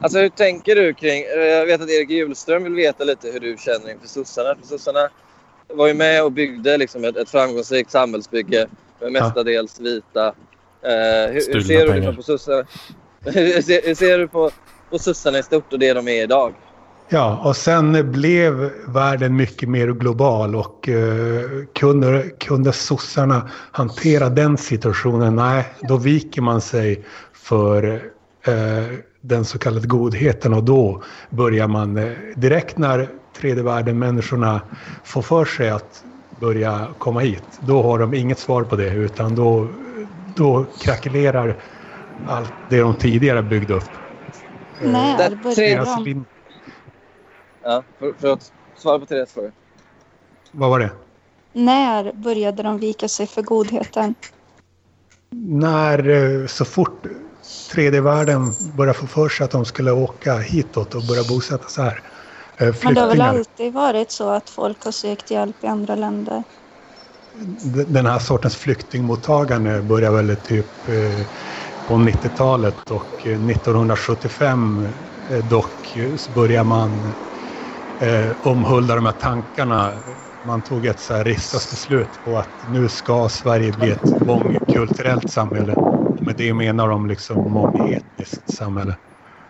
Alltså hur tänker du kring... Jag vet att Erik Hjulström vill veta lite hur du känner inför sossarna. För sossarna var ju med och byggde liksom ett, ett framgångsrikt samhällsbygge med mestadels vita. Eh, hur, hur Stulna ser du liksom på sossarna? hur, ser, hur ser du på, på sossarna i stort och det de är idag? Ja, och sen blev världen mycket mer global och eh, kunde, kunde sossarna hantera den situationen? Nej, då viker man sig för eh, den så kallade godheten och då börjar man eh, direkt när tredje världen-människorna får för sig att börja komma hit, då har de inget svar på det utan då, då krackelerar allt det de tidigare byggde upp. När Det- började de? lin- Ja, för, för att svara på Therese fråga. Vad var det? När började de vika sig för godheten? när eh, så fort tredje världen började få för sig att de skulle åka hitåt och börja bosätta sig här. Eh, Men det har väl Flyktingar. alltid varit så att folk har sökt hjälp i andra länder? Den här sortens flyktingmottagande började väl typ eh, på 90-talet och eh, 1975 eh, dock så började man omhulda de här tankarna. Man tog ett så här riksdagsbeslut på att nu ska Sverige bli ett mångkulturellt samhälle. Med det menar de liksom mångetniskt samhälle.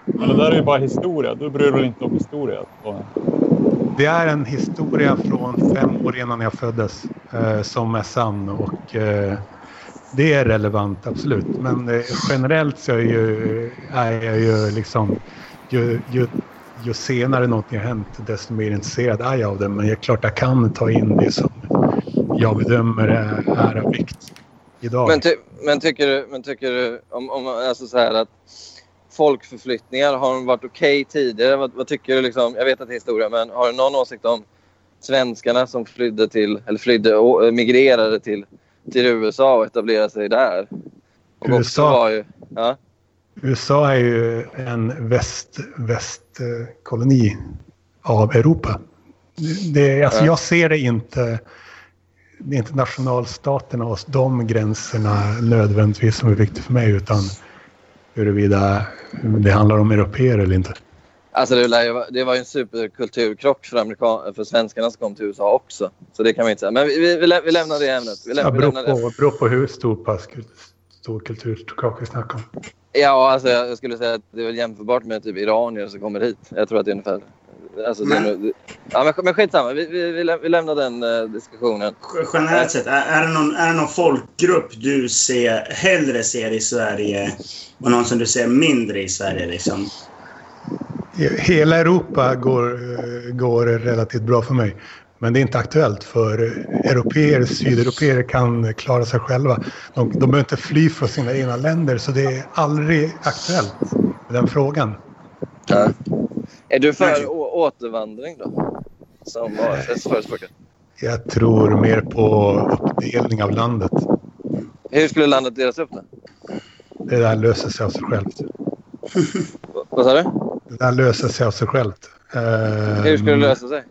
Men det där är ju bara historia. Du bryr dig inte om historia. Det är en historia från fem år innan jag föddes eh, som är sann och eh, det är relevant, absolut. Men eh, generellt så är, ju, är jag ju liksom ju, ju, ju senare någonting har hänt desto mer intresserad är jag av det. Men det är klart jag kan ta in det som jag bedömer är, är av vikt idag. Men, ty, men tycker du, men tycker du om, om, alltså så här att folkförflyttningar har de varit okej tidigare? Vad, vad tycker du? Liksom, jag vet att det är historia, men har du någon åsikt om svenskarna som flydde till, eller flydde och migrerade till, till USA och etablerade sig där? Och USA? ju, ja, USA är ju en väst, västkoloni av Europa. Det, alltså, jag ser det inte, inte nationalstaterna och de gränserna nödvändigtvis som är viktigt för mig utan huruvida det handlar om europeer eller inte. Alltså det, det var ju en superkulturkrock för, amerikan- för svenskarna som kom till USA också. Så det kan man inte säga. Men vi, vi, vi, lä- vi lämnar det ämnet. Vi, Ja, vi beror, det. på, beror på hur stor, pass, stor kulturkrock vi snackar om. Ja, alltså jag skulle säga att det är jämförbart med typ iranier som kommer hit. Jag tror att det är ungefär... Alltså, Men- ja, men, men skitsamma. Vi, vi, vi, lä- vi lämnar den eh, diskussionen. Generellt sett, är, är, det någon, är det någon folkgrupp du ser, hellre ser i Sverige och någon som du ser mindre i Sverige? Liksom? Hela Europa går, eh, går relativt bra för mig. Men det är inte aktuellt för europeer, sydeuropeer kan klara sig själva. De, de behöver inte fly för sina egna länder så det är aldrig aktuellt med den frågan. Ja. Är du för återvandring då? Som AFS förespråkar. Jag tror mer på uppdelning av landet. Hur skulle landet delas upp då? Det där löser sig av sig självt. Vad sa du? Det där löser sig av sig självt. Hur skulle det Ehm, lösa sig?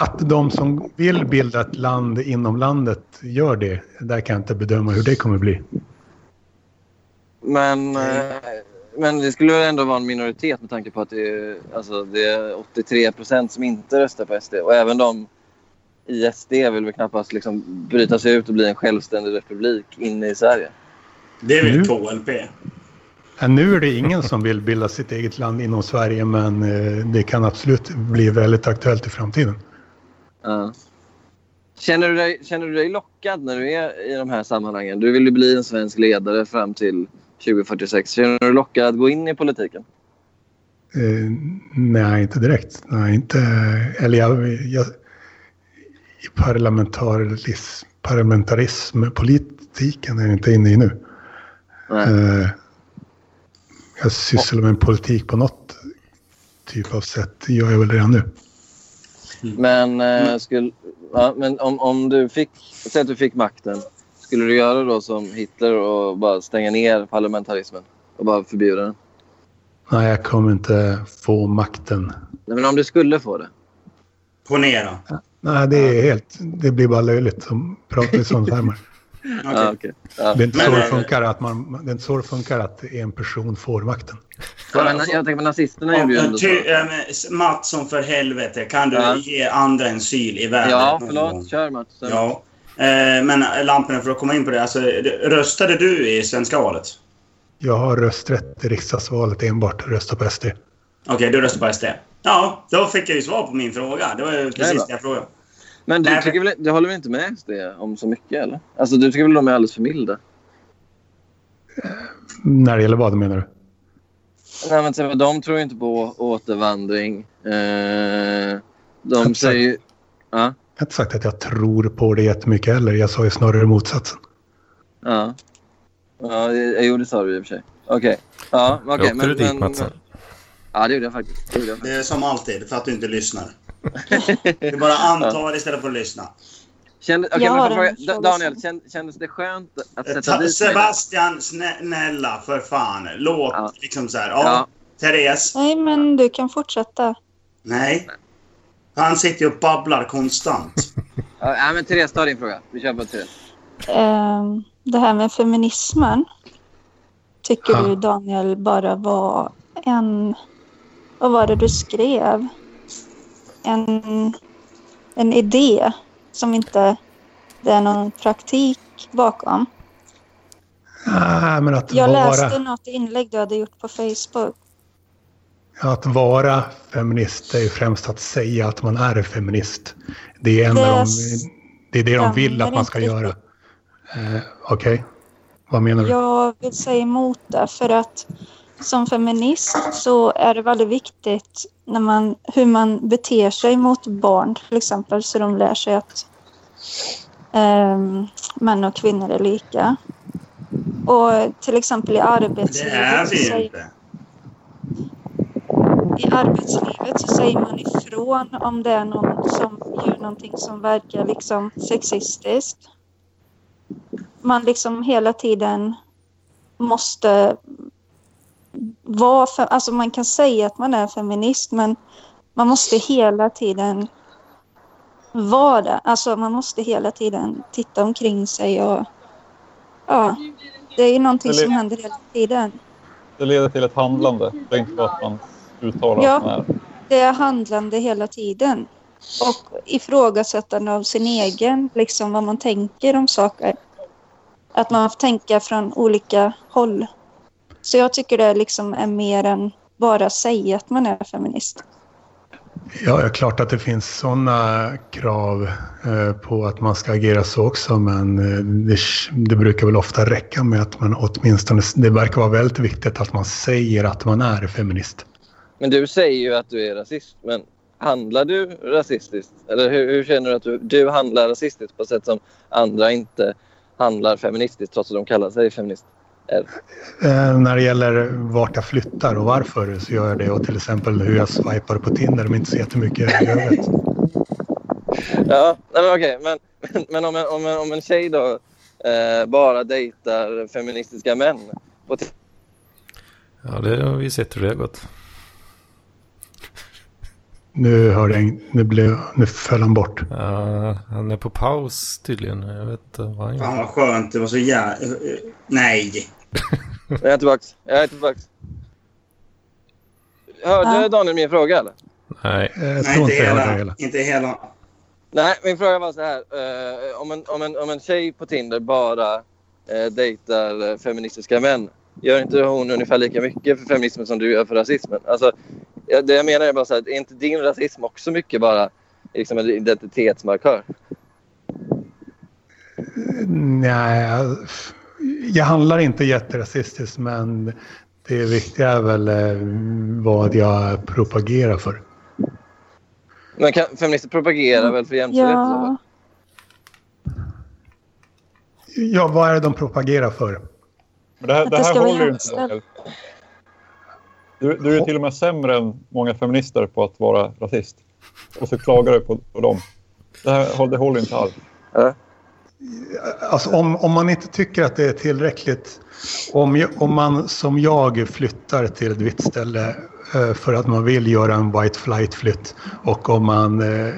Att de som vill bilda ett land inom landet gör det. Där kan jag inte bedöma hur det kommer bli. Men, eh, men det skulle väl ändå vara en minoritet med tanke på att det är, alltså, det är 83 procent som inte röstar på SD. Och även de i SD vill väl knappast liksom bryta sig ut och bli en självständig republik inne i Sverige. Det är väl Nu? KLP? Ja, nu är det ingen som vill bilda sitt eget land inom Sverige men eh, det kan absolut bli väldigt aktuellt i framtiden. Ja. Känner, du dig, känner du dig lockad när du är i de här sammanhangen? Du vill ju bli en svensk ledare fram till 2046. Känner du dig lockad att gå in i politiken? Eh, nej, inte direkt. Nej, inte... Eller jag... jag I parlamentarism, parlamentarism, politiken är jag inte inne i nu. Eh, jag sysslar med politik på något typ av sätt. Gör jag väl redan nu. Men, eh, skulle, ja, men om, om du fick, säg att du fick makten. Skulle du göra då som Hitler och bara stänga ner parlamentarismen och bara förbjuda den? Nej, jag kommer inte få makten. Nej, men om du skulle få det? Ponera. Nej, det är helt... Det blir bara löjligt att prata i sådana termer. Det är inte så det eh, funkar att, man, det är inte så det funkar att en person får makten. Ja, men, jag tänker på nazisterna gjorde ju Ja, ändå så. ty, äh, men Mattsson, för helvete. Kan du Ja. ge andra en syl i världen? Ja, förlåt. Kör Mats. Ja. Eh, men Lamporna, för att komma in på det. Alltså, röstade du i svenska valet? Jag har rösträtt i riksdagsvalet enbart rösta på SD. Okej, du röstade på SD. Ja, då fick jag ju svar på min fråga. Det var ju precis bra. det jag frågade. Men du, tycker väl, du håller väl inte med SD om så mycket? eller? Alltså, du tycker väl de är alldeles för milda? När det gäller vad menar du? Nej, men, exempel, de tror inte på återvandring. Eh, de säger. Ja, har inte sagt att jag tror på det jättemycket heller. Jag sa ju snarare motsatsen. ja. Ja, jag gjorde det sa du i och för sig. Okej. Ja, okej. Åkte du dit Matsen? Ja, det gjorde jag faktiskt. Det gjorde jag faktiskt. Det är som alltid, för att du inte lyssnar. Du bara antar istället för att lyssna. Kände, okej, Jag men fråga, Daniel, känd, kändes det skönt att sätta ta- dit? Sebastian, snälla för fan. Låt Ja. liksom så här. Ja, Ja. Therese. Nej, men du kan fortsätta. Nej. Han sitter ju och babblar konstant. Ja, men Therese, ta din fråga. Vi kör på Therese. Ehm, det här med feminismen. Tycker Ja. du Daniel bara var en... Vad var det du skrev? En, en idé som inte det är någon praktik bakom. Ah, men att Jag vara, läste något inlägg du hade gjort på Facebook. Att vara feminist är ju främst att säga att man är feminist. Det är, en Det av de, det, är det de vill att man ska göra. Eh, Okej, vad menar du? Jag vill säga emot det för att som feminist så är det väldigt viktigt när man, hur man beter sig mot barn till exempel så de lär sig att ehm, män och kvinnor är lika. Och till exempel i Det arbetslivet, är så vi inte. I arbetslivet så säger man ifrån om det är någon som gör någonting som verkar liksom sexistiskt. Man liksom hela tiden måste vara... För, alltså man kan säga att man är feminist, men man måste hela tiden vara det. Alltså man måste hela tiden titta omkring sig och... Ja, det är ju någonting som händer hela tiden. Det leder till ett handlande. Det är inte bara att man uttalar Ja. Det är handlande hela tiden. Och ifrågasättande av sin egen, liksom vad man tänker om saker. Att man får tänka från olika håll. Så jag tycker det liksom är mer än bara säga att man är feminist. Ja, det är klart att det finns sådana krav eh, på att man ska agera så också. Men eh, det, det brukar väl ofta räcka med att man åtminstone... Det verkar vara väldigt viktigt att man säger att man är feminist. Men du säger ju att du är rasist. Men handlar du rasistiskt? Eller hur, hur känner du att du, du handlar rasistiskt på ett sätt som andra inte handlar feministiskt trots att de kallar sig feminist? Eh, när det gäller vart jag flyttar och varför så gör jag det. Och till exempel hur jag swipar på Tinder men inte så jättemycket i övrigt. Ja, nej men okej. Men, men, men om, en, om, en, om en tjej då eh, bara dejtar feministiska män på Ja, det har vi sett hur det har gått. Nu, hörde jag, nu, blev, nu föll han bort. Ja, han är på paus tydligen. Jag vet inte vad han Fan gör. vad skönt. Det var så jävla... Nej. Jag är tillbaka. Jag är tillbaka. Hörde Ja. Daniel min fråga eller? Nej. Eh, Jag Nej, tror inte inte jag hela. hela. Inte hela. Nej, min fråga var så här. Eh, om, en, om, en, om en tjej på Tinder bara eh, dejtar feministiska män, gör inte hon ungefär lika mycket för feminismen som du gör för rasismen? Alltså, det jag menar är bara så här, är inte din rasism också mycket bara liksom en identitetsmarkör? Nej, jag- jag handlar inte jätterasistiskt men det viktiga är väl eh, vad jag propagerar för. Men kan, feminister propagerar väl för jämställdhet? Ja, Ja, vad är det de propagerar för? Men det här, det det här håller ju inte. Daniel. Du, du är till och med sämre än många feminister på att vara rasist. Och så klagar du på, på dem. Det här det håller inte alls. Alltså om, om man inte tycker att det är tillräckligt. Om, om man som jag flyttar till ett vitt ställe eh, för att man vill göra en white flight-flytt och om man eh,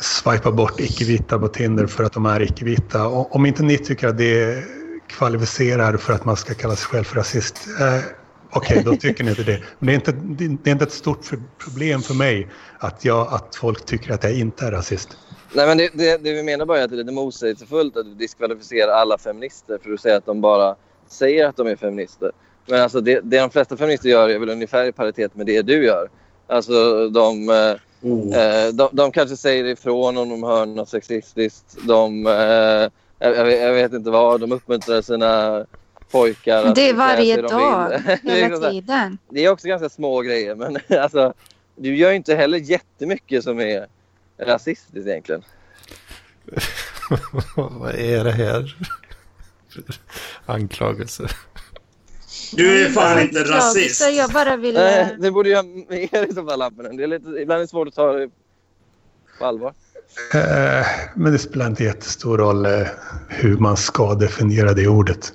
swipar bort icke-vita på Tinder för att de är icke-vita. Om inte ni tycker att det kvalificerar för att man ska kalla sig själv för rasist. Eh, Okej, då tycker ni inte det. Men det är inte, det är inte ett stort för- problem för mig att, jag, att folk tycker att jag inte är rasist. Nej, men det, det, det vi menar bara är att det är lite motsägelsefullt att du diskvalificerar alla feminister för att säga att de bara säger att de är feminister. Men alltså det, det de flesta feminister gör är väl ungefär i paritet med det du gör. Alltså de, eh, Oh. eh, de, de kanske säger ifrån om de hör något sexistiskt. De, eh, jag, jag, vet, jag vet inte vad, de uppmuntrar sina pojkar att det är varje de dag, vill. Det är hela liksom tiden. det är också ganska små grejer men alltså, du gör ju inte heller jättemycket som är rasistiskt egentligen. vad är det här? för Anklagelser. Du är fan inte Jag, rasist. jag bara vill... Nej, eh, det borde jag mer i så fall lamporna. Det är lite, ibland är det svårt att ta det på allvar. Eh, men det spelar inte jättestor roll eh, hur man ska definiera det ordet.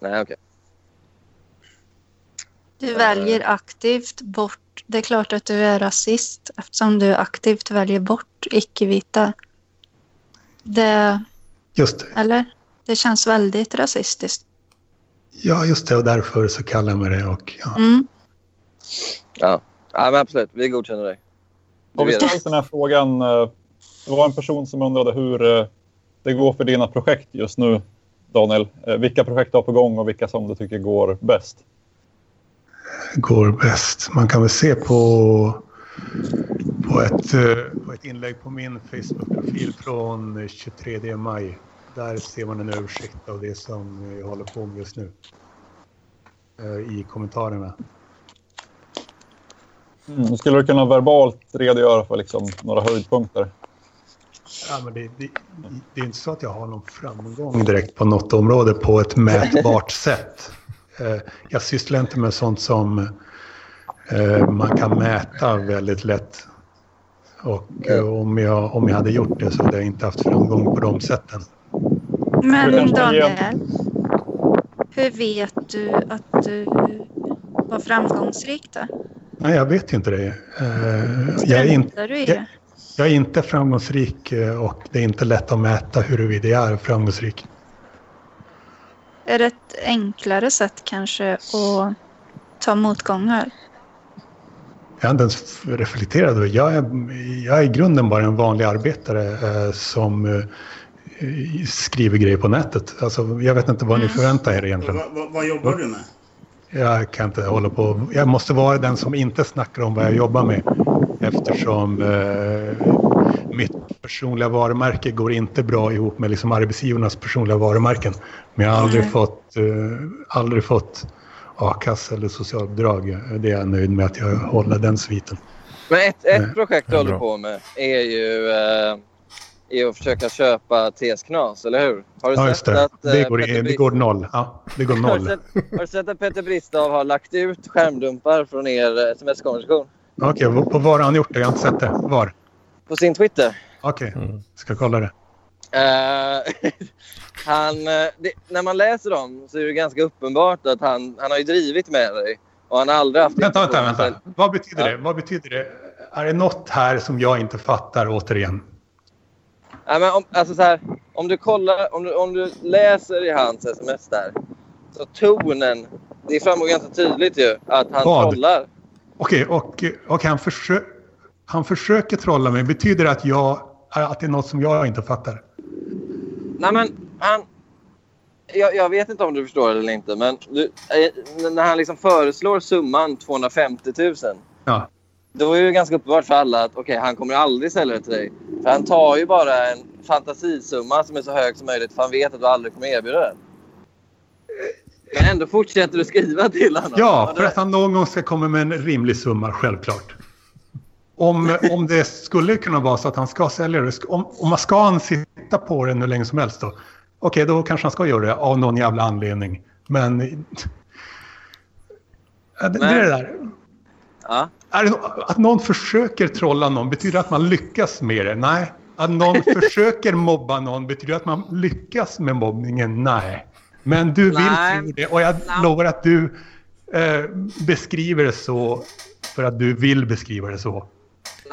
Nej, okej. Du väljer aktivt bort... Det är klart att du är rasist eftersom du aktivt väljer bort icke-vita. Det... Just det. Eller? Det känns väldigt rasistiskt. Ja, just det. Och därför så kallar mig det. Och, ja. Mm. Ja. ja, men absolut. Vi godkänner dig. Du Har vi ställt den här frågan? eh, Det var en person som undrade hur eh, det går för dina projekt just nu, Daniel. Eh, Vilka projekt du har på gång och vilka som du tycker går bäst? går bäst. Man kan väl se på, på, ett, på ett inlägg på min Facebook-profil från eh, 23 maj. Där ser man en översikt av det som jag håller på med just nu. I kommentarerna. Mm. Skulle du kunna verbalt redogöra för liksom, några höjdpunkter? Ja, men det, det, det är inte så att jag har någon framgång direkt på något område på ett mätbart sätt. Eh, Jag sysslar inte med sånt som eh, man kan mäta väldigt lätt. Och eh, om jag, om jag hade gjort det så hade jag inte haft framgång på de sätten. Men Daniel, Hur vet du att du var framgångsrik då? Nej, jag vet inte det. Eh, jag, är inte, jag, jag är inte framgångsrik eh, och det är inte lätt att mäta huruvida jag är framgångsrik. Är det ett enklare sätt kanske att ta motgångar? Jag har inte ens reflekterat över. Jag är, jag är i grunden bara en vanlig arbetare eh, som eh, skriver grejer på nätet. Alltså, jag vet inte vad ni Mm. förväntar er egentligen. Vad, vad, vad jobbar du med? Jag kan inte hålla på. Jag måste vara den som inte snackar om vad jag jobbar med. Eftersom eh, mitt personliga varumärke går inte bra ihop med liksom arbetsgivarnas personliga varumärken. Men jag har aldrig Nej. fått, eh, aldrig fått a-kassa eller socialbidrag. Det är jag nöjd med att jag håller den sviten. Men ett, ett Nej, projekt du håller på med är ju eh, är att försöka köpa TS Knas, eller hur? Har du Ja, just sett det. att... eh, Det går, Peter det går noll. Ja, det går Har du, noll. sett, har du sett att Peter Bristav har lagt ut skärmdumpar från er eh, sms-konversation? Okej, okay, på var har han gjort det? Jag har inte sett det. Var? På sin Twitter. Okej, Mm. ska kolla det. Eh, han, det, när man läser dem så är det ganska uppenbart att han, han har ju drivit med dig. Och han har aldrig haft... Vänta, vänta, vänta. Vad betyder Ja. det? Vad betyder det? Är det något här som jag inte fattar återigen? Nej, men om, alltså så här, om du kollar, om du, om du läser i hans sms där. Så tonen, det framgår ganska tydligt ju att han Vad? trollar. Okej, och, och han, försö han försöker trolla mig. Betyder det att, jag, att det är något som jag inte fattar? Nej men han... Jag, jag vet inte om du förstår eller inte men du, eh, när han liksom föreslår summan 250 000. Ja. Då är det ju ganska uppenbart för alla att okej, han kommer aldrig sälja det till dig. För han tar ju bara en fantasisumma som är så hög som möjligt för han vet att du aldrig kommer erbjuda den. Men ändå fortsätter du skriva till honom. Ja, för att han någon gång ska komma med en rimlig summa, självklart. Om, om det skulle kunna vara så att han ska sälja det, om, om man ska han sitta på det hur länge som helst då? Okej, då kanske han ska göra det av någon jävla anledning. Men... Det, det är det där. Ja. Är det, no- att någon försöker trolla någon, betyder det att man lyckas med det? Nej. Att någon försöker mobba någon, betyder det att man lyckas med mobbningen? Nej. Men du vill Nej. tro det och jag Nej. lovar att du eh, beskriver det så för att du vill beskriva det så.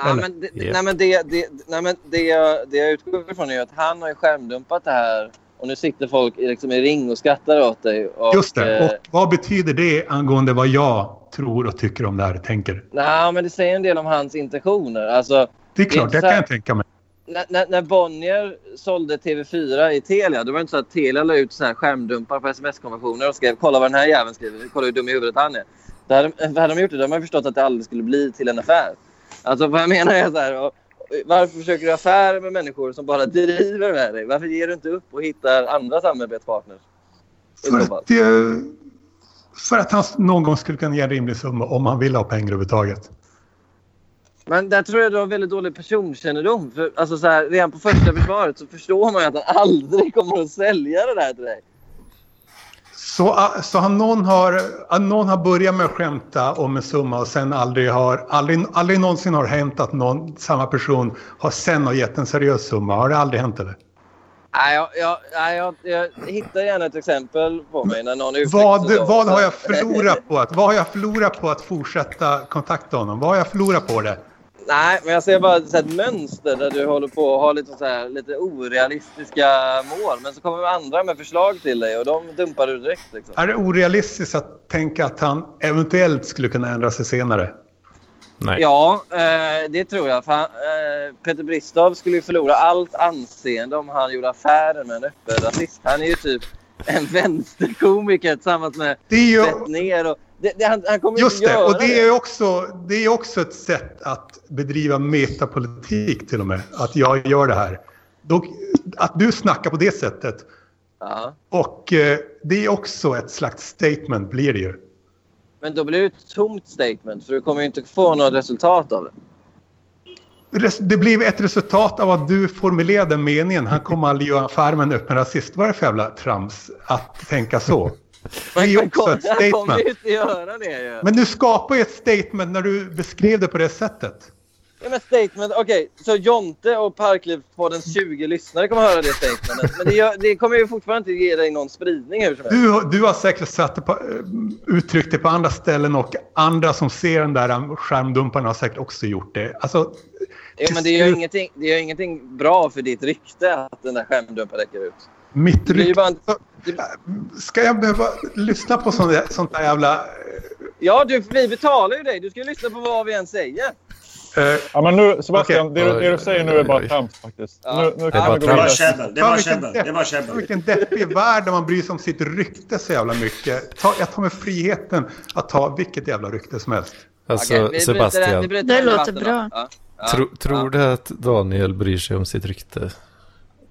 Nej, men, det, Ja. nej, men, det, det, nej, men det, jag, det jag utgår ifrån är ju att han har ju skärmdumpat det här och nu sitter folk i, liksom, i ring och skrattar åt dig. Och, Just det. eh, Och vad betyder det angående vad jag tror och tycker om det här, tänker? Nej, men det säger en del om hans intentioner. Alltså, Det är klart, det så kan här- jag tänka mig. när, när, när Bonnier sålde TV4 i Telia, då var det inte så att Telia la ut så här skärmdumpar på sms-konversationer och skrev “Kolla vad den här jäveln skriver, kolla hur dum i huvudet han är”. Då hade, de- hade de gjort det, då hade man förstått att det aldrig skulle bli till en affär. Alltså vad jag menar är så här, och, varför försöker du affärer med människor som bara driver med dig? Varför ger du inte upp och hittar andra samarbetspartners? För att, det, för att han någon gång skulle kunna ge en rimlig summa om han vill ha pengar överhuvudtaget. Men där tror jag du har väldigt dålig personkännedom. För, alltså så här, redan på första försvaret så förstår man ju att han aldrig kommer att sälja det där till dig. Så, ah, så han, någon, har, ah, någon har börjat med att skämta om en summa och sen aldrig har, aldrig, aldrig någonsin har hänt att någon, samma person har sen har gett en seriös summa. Har det aldrig hänt eller? Nej, jag, jag, jag, jag hittar gärna ett exempel på mig när någon Vad, så. vad har jag förlorat på att, vad har jag förlorat på att fortsätta kontakta honom? Vad har jag förlorat på det? Nej, men jag ser bara så här ett mönster där du håller på att ha lite, så här, lite orealistiska mål. Men så kommer andra med förslag till dig och de dumpar du direkt. Liksom. Är det orealistiskt att tänka att han eventuellt skulle kunna ändra sig senare? Nej. Ja, eh, det tror jag. För han, eh, Peter Bristav skulle ju förlora allt anseende om han gjorde affärer med en öppen rasist. Han är ju typ en vänsterkomiker tillsammans med Det är ju, Bettner. Och det, det, han, han kommer ju Just inte det, göra och det är också, det är också ett sätt att bedriva metapolitik till och med. Att jag gör det här. Då, att du snackar på det sättet. Ja. Och eh, det är också ett slags statement blir det ju. Men då blir det ett tomt statement för du kommer ju inte få något resultat av det. Det blir ett resultat av att du formulerade meningen. Han kommer aldrig göra affär med en öppen rasist. Vad är det för jävla trams att tänka så? Det är också ett Han kommer statement. ju inte göra det ju. Men du skapar ju ett statement när du beskrev det på det sättet. Ja, men statement. Okej, så Jonte och Parklivspoddens 20 lyssnare kommer höra det statementet. Men det, gör, det kommer ju fortfarande inte ge dig någon spridning hur som helst. Du, du har säkert satt det på, eh, uttryckt det på andra ställen och andra som ser den där um, skärmdumparna har säkert också gjort det. Alltså, Jo, men det gör, ingenting, det gör ingenting bra för ditt rykte att den där skärmdumpen räcker ut. Mitt Det rykte... Ska jag behöva lyssna på sånt där, sånt där jävla... ja, du, vi betalar ju dig. Du ska ju lyssna på vad vi än säger. eh, Ja, men nu, Sebastian, Okej. det, du- det du säger nu är bara trams faktiskt. Ja. Nu, nu Det är kan bara Det käbbel. Det var käbbel. Det var käbbel. Vilken deppig värld där man bryr sig om sitt rykte så jävla mycket. Ta, jag tar mig friheten att ta vilket jävla rykte som helst. Alltså, vi Sebastian, bryter Det den låter bra. Ja, ja, tro, tror ja. du att Daniel bryr sig om sitt rykte?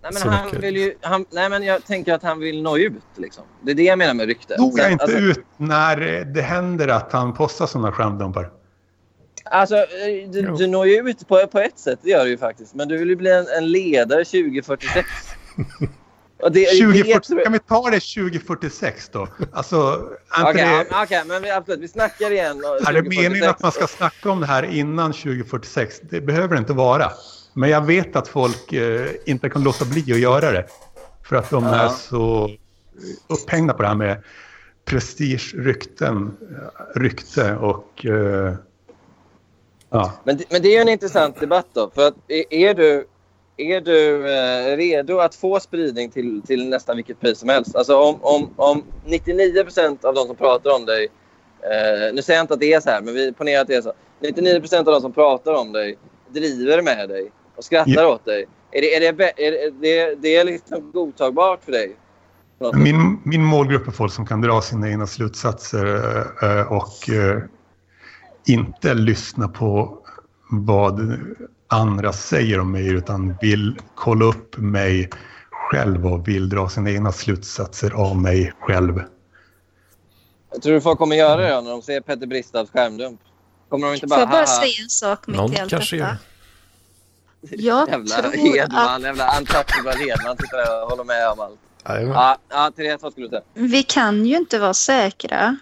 Nej, men så han mycket? vill ju, han, nej, men jag tänker att han vill nå ut. Liksom. Det är det jag menar med rykte. Nog jag inte alltså, ut när det händer att han postar sådana skärmdumpar. Alltså, eh, du, du når ju ut på, på ett sätt, det gör du ju faktiskt. Men du vill ju bli en, en ledare 2046. Och det, 2040, det, kan vi ta det 2046 då? Alltså, Okej, ja, okej, men vi, absolut. Vi snackar igen. är det 2046. meningen att man ska snacka om det här innan 2046? Det behöver det inte vara. Men jag vet att folk eh, inte kan låta bli att göra det. För att de Ja. är så upphängda på det här med prestige, rykten, rykte och... Eh, ja. Men, det- men det är en intressant debatt då. För att är du, är du eh, redo att få spridning till, till nästan vilket pris som helst? Alltså om, om, om 99% av de som pratar om dig... Eh, nu säger jag inte att det är så här, men vi ponerar att det är så. 99% av de som pratar om dig driver med dig och skrattar Ja. åt dig. Är det, är det, är det, det, det är liksom godtagbart för dig? Min, min målgrupp är folk som kan dra sina egna slutsatser eh, eh, och eh, inte lyssna på vad andra säger om mig utan vill kolla upp mig själv och vill dra sina egna slutsatser av mig själv. Jag tror du folk kommer göra det när de ser Petter Bristavs skärmdump? Kommer de inte Får bara... jag bara säga en sak mitt Någon i allt kanske detta? gör. Jag Jävla tror att Hedman, jävla untouchable Hedman sitter där och håller med om allt. Ja, ja Therese, vad skulle du säga? vi kan ju inte vara säkra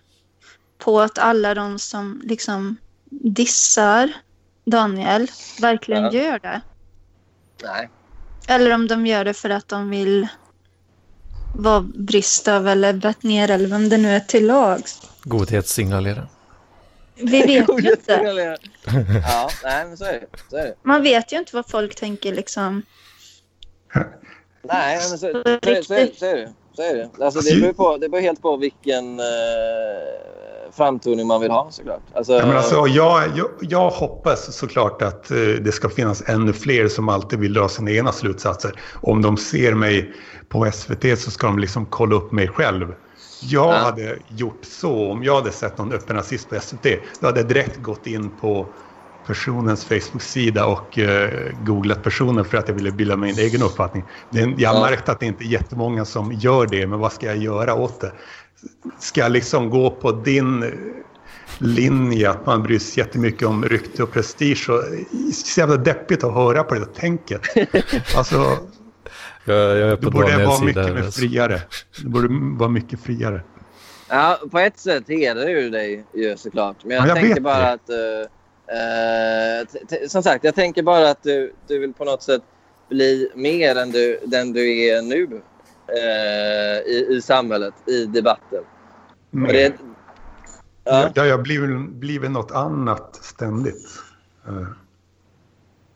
på att alla de som liksom dissar Daniel verkligen Ja. gör det. Nej. Eller om de gör det för att de vill vara Bristav eller Bettner eller vem det nu är till lags. Godhetssignalera. Vi vet ju inte. Ja, nej, men så är det. Så är det. Man vet ju inte vad folk tänker liksom. Nej, men så, så, så, så, är, så, är, det. Så är det. Alltså, det, beror på, det beror helt på vilken eh, framtoning man vill ha såklart. Alltså, Ja, men alltså, jag, jag, jag hoppas såklart att eh, det ska finnas ännu fler som alltid vill dra sina egna slutsatser. Om de ser mig på SVT så ska de liksom kolla upp mig själv. Jag Ja. hade gjort så om jag hade sett någon öppen rasist på SVT. Då hade jag direkt gått in på personens Facebook-sida och eh, googlat personen för att jag ville bilda mig en egen uppfattning. Är- jag har märkt att det inte är jättemånga som gör det, men vad ska jag göra åt det? Ska jag liksom gå på din linje att man bryr sig jättemycket om rykte och prestige och så jävla deppigt att höra på det tänket. Alltså, Jag, jag är det på borde Daniels vara mycket här, mer alltså. friare. Det borde vara mycket friare. Ja, på ett sätt hedrar ju dig ju såklart. Men jag, Ja, jag tänker bara det. att... t- som sagt, jag tänker bara att du, du vill på något sätt bli mer än du, den du är nu eh, i, i samhället, i debatten. Men, det, ja. ja. jag har blivit, blivit något annat ständigt. Eh,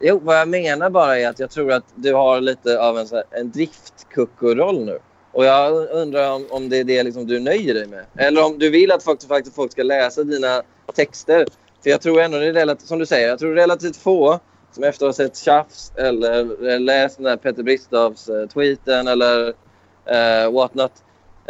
Jo, vad jag menar bara är att jag tror att du har lite av en, här, en driftkuckoroll nu. Och jag undrar om, om det är det liksom du nöjer dig med. Eller om du vill att folk, faktiskt folk ska läsa dina texter. För jag tror ändå det är relativt, som du säger, jag tror relativt få som efter att ha sett Tjafs eller läst den där Peter Bristavs-tweeten eh, eller uh, whatnot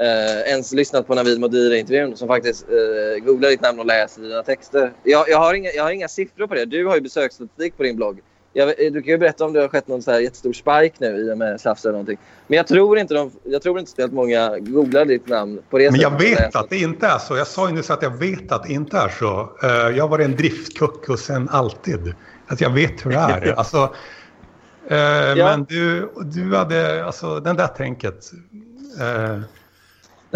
uh, ens lyssnat på Navid Modiri-intervjun som faktiskt uh, googlar ditt namn och läser dina texter. Jag, jag, har inga, jag har inga siffror på det. Du har ju besöksstatistik på din blogg. Jag, du kan ju berätta om det har skett någon så här jättestor spike nu i och med Tjafs eller någonting. Men jag tror inte, de, jag tror inte speciellt många googlar ditt namn på det Men jag och vet att det inte är så. Jag sa ju nyss att jag vet att det inte är så. Eh, Jag var en driftkuck sen alltid. Att jag vet hur det är. Alltså, eh, Men du, du hade, alltså den där tänket.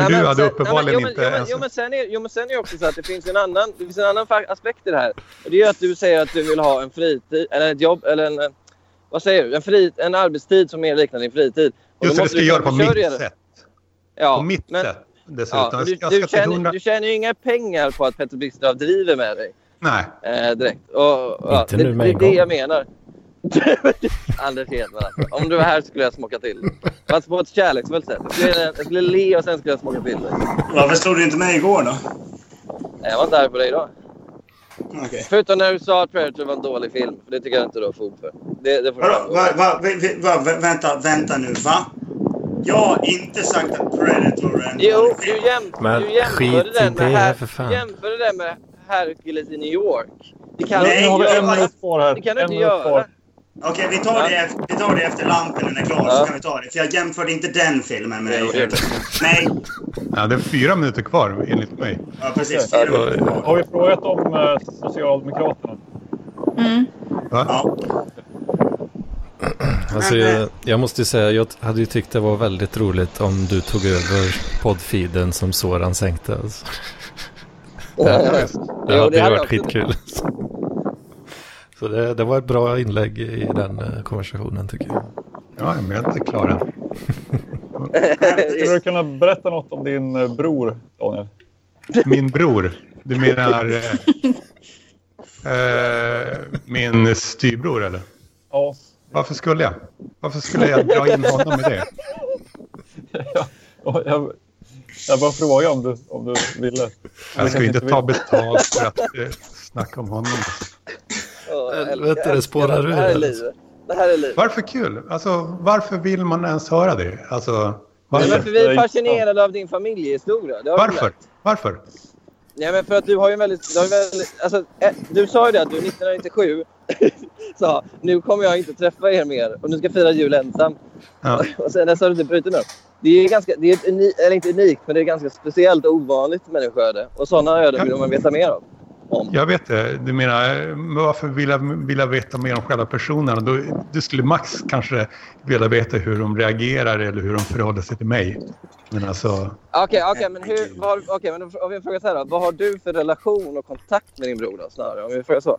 Men du hade sen- uppenbarligen nej, men, inte jo, men, ens... jo, men sen är, jo, men sen är det också så att det finns en annan, det finns en annan aspekt i det här. Och det är ju att du säger att du vill ha en fritid, eller ett jobb, eller en... Vad säger du? En, fri, en arbetstid som mer liknar din fritid. Och Just det, det måste ska du göra på försörja mitt det. sätt. Ja, På mitt men, sätt dessutom. Ja, du, jag du, tjänar, hundra... du tjänar ju inga pengar på att Petter Bristav driver med dig Nej. eh, direkt. Och, ja, Inte det, nu med det är det jag menar. Anders Hedman alltså. Om du var här skulle jag smaka till dig. Fast på ett kärleksfullt sätt. Jag skulle, jag skulle le och sen skulle jag smaka till dig. Varför slog du inte med igår då? Jag var inte arg på dig idag. Okej. Förutom när du sa att Predator var en dålig film. För det tycker jag inte du har fog för. Det, det får Vadå? Va, va, va, va, vänta, vänta nu. Va? Jag har inte sagt att Predator är en Jo, dålig du, film. jäm, Men du jämförde skit i den med, Her- för fan. du jämförde den med Hercules i New York. Det kan Nej, du inte göra. här. Det kan du inte göra. Okej, vi, tar det efter- vi tar det efter lampen är klar. Ja. Så kan vi ta det. För jag jämförde inte den filmen med... Det gjorde Nej, Ja, det är fyra minuter kvar enligt mig. ja, precis. Fyra minuter kvar. Har vi frågat om eh, Socialdemokraterna? Mm. Va? Ja. Alltså, Men, eh, jag, jag måste ju säga, jag hade ju tyckt det var väldigt roligt om du tog över poddfeeden som Soran sänkte. Alltså. Det, det Jo, hade det ju varit jag skitkul. Så det, det var ett bra inlägg i den eh, konversationen tycker jag. Ja, men jag är inte klar än. Skulle du kunna berätta något om din eh, bror, Daniel? Min bror. Du menar eh, eh, min styrbror eller? Ja. Varför skulle jag? Varför skulle jag dra in honom i det? Och Jag, jag bara frågade om du, om du ville. Jag ska inte ta betalt för att eh, snacka om honom. Helvete, det spårar Det här är ur. livet. Det här är livet. Varför kul? Alltså, varför vill man ens höra det? Alltså, Nej, varför? men för vi är fascinerade av din familjehistoria. Varför? Varför? Nej, men för att du har ju en väldigt... Du, har ju väldigt alltså, eh, du sa ju det att du 1997 sa nu kommer jag inte träffa er mer och nu ska jag fira jul ensam. Ja. Och sen dess har du inte brutit upp. Det är ganska, det är ett uni, eller inte unikt, men det är ganska speciellt och ovanligt människoöde. Och sådana öden vill man veta mer av. Om. Jag vet det. Du menar, men varför vill jag, vill jag veta mer om själva personerna? Då, du skulle max kanske vilja veta hur de reagerar eller hur de förhåller sig till mig. Men alltså, Okej, okej, men hur... Vad, har- okej, men har vi en fråga så här då. Vad har du för relation och kontakt med din bror då, snarare? Om vi frågar så.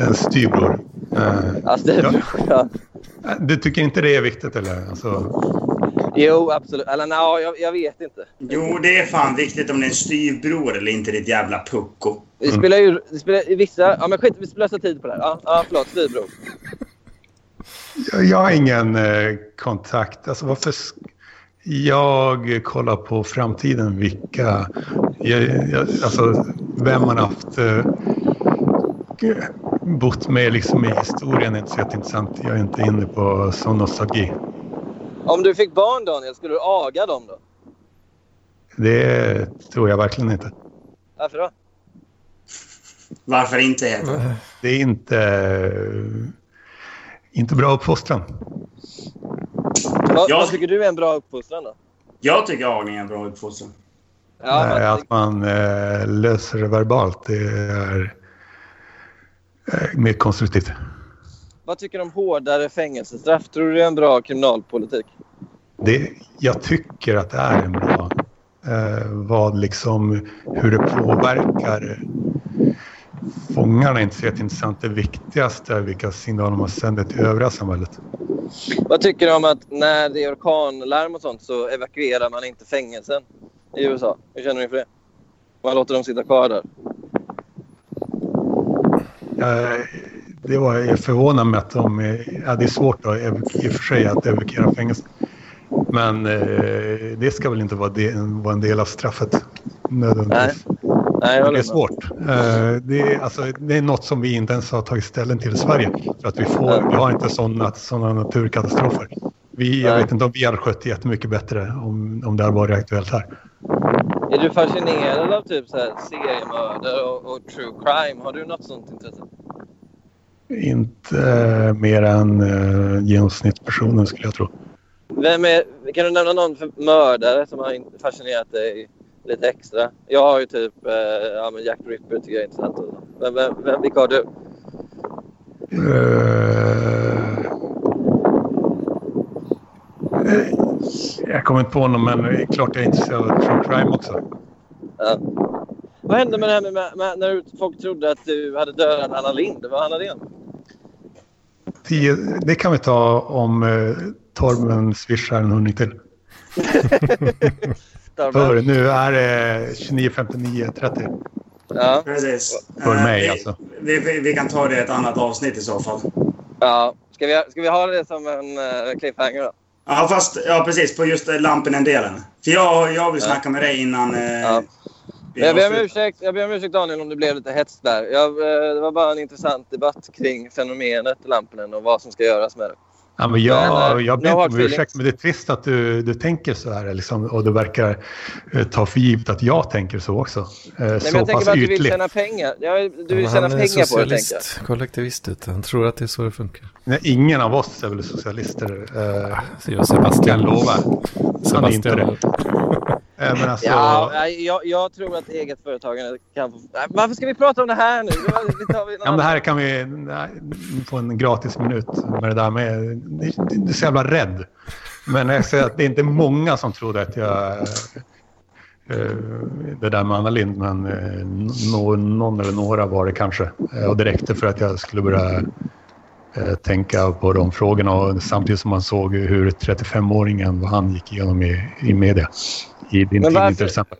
en styrbror. Eh, Alltså, det Ja. du tycker inte det är viktigt eller? Alltså, Jo, absolut. Eller nej, jag, jag vet inte. Jo, det är fan viktigt om det är en styvbror eller inte ditt jävla pucko. Det spelar ju... Det spelar, i vissa... Ja, men skit, vi slösar tid på det här. Ja, ja förlåt. Styvbror. jag, jag har ingen eh, kontakt. Alltså, varför... Jag kollar på framtiden, vilka... Jag, jag, alltså, vem man har haft... Eh, bott med liksom i historien är inte så jätteintressant. Jag är inte inne på sån nostalgi. Om du fick barn, Daniel, skulle du aga dem då? Det tror jag verkligen inte. Varför då? Varför inte heter Det är inte, inte bra uppfostran. Vad, Jag- vad tycker du är en bra uppfostran då? Jag tycker agning är en bra uppfostran. Ja, Nej, att man eh, löser det verbalt, det är eh, mer konstruktivt. Vad tycker du om hårdare fängelsestraff? Tror du det är en bra kriminalpolitik? Det, jag tycker att det är en bra... Eh, vad liksom, hur det påverkar fångarna är inte så jätteintressant. Det viktigaste är vilka signaler man sänder till övriga samhället. Vad tycker du om att när det är orkanlarm och sånt så evakuerar man inte fängelsen i USA? Hur känner du inför det? Man låter dem sitta kvar där. Det var jag förvånad med att de... Ja, det är svårt då, i och för sig att evakuera fängelse. Men eh, det ska väl inte vara, det, vara en del av straffet nödvändigtvis. Nej, håller det är svårt. Eh, det, är, alltså, det är något som vi inte ens har tagit ställning till i Sverige. För att vi, får, vi har inte sådana såna naturkatastrofer. Vi, jag Nej. vet inte om vi hade skött det jättemycket bättre om, om det hade varit aktuellt här. Är du fascinerad av typ så seriemördare och, och true crime? Har du något sånt intresse? Inte mer än eh, genomsnittspersonen skulle jag tro. Vem är, kan du nämna någon för mördare som har in- fascinerat dig lite extra? Jag har ju typ eh, ja, men Jack Ripper tycker jag är intressant. Vem, vem, vem, vilka har du? Eh, Jag kommer inte på någon, men det är klart jag är intresserad av true crime också. Ja. Vad hände med det här med, med, med när folk trodde att du hade dödat Anna Lind? Vad handlade det om? Tio, det kan vi ta om eh, Torben swishar en hundring till. För nu är det 29.59.30. Ja. Precis. För Eh, mig vi, alltså. Vi, vi, vi kan ta det i ett annat avsnitt i så fall. ja. Ska, vi, ska vi ha det som en uh, cliffhanger då? Ja, fast ja, precis. På just Lampinen-delen. För jag, jag vill Ja. snacka med dig innan... Eh, Ja. Jag ber, om ursäkt, jag ber om ursäkt Daniel om det blev lite hets där. Jag, eh, det var bara en intressant debatt kring fenomenet Lampinen och vad som ska göras med det. Ja, men jag, Men, eh, jag ber inte om ursäkt, men det är trist att du, du tänker så här liksom, och du verkar eh, ta för givet att jag tänker så också. Nej, men så jag tänker pass bara att du vill tjäna pengar. Ja, du vill men tjäna pengar på det, tänker jag. socialist, kollektivist. Han tror att det är så det funkar. Nej, ingen av oss är väl socialister, eh, Så jag Sebastian. lova. Han är inte Sebastian. det. Eh, men alltså, Ja, jag, jag tror att eget företagande kan Varför ska vi prata om det här nu? Det tar vi Ja, men det här kan vi få en gratis minut med det där med. Du är så jävla rädd. Men jag säger att det är inte många som trodde att jag... eh, Det där med Anna Lind, men eh, nå- någon eller några var det kanske. Och det räckte för att jag skulle börja tänka på de frågorna och samtidigt som man såg hur 35-åringen vad han gick igenom i, i media. I din Men varför- exempel.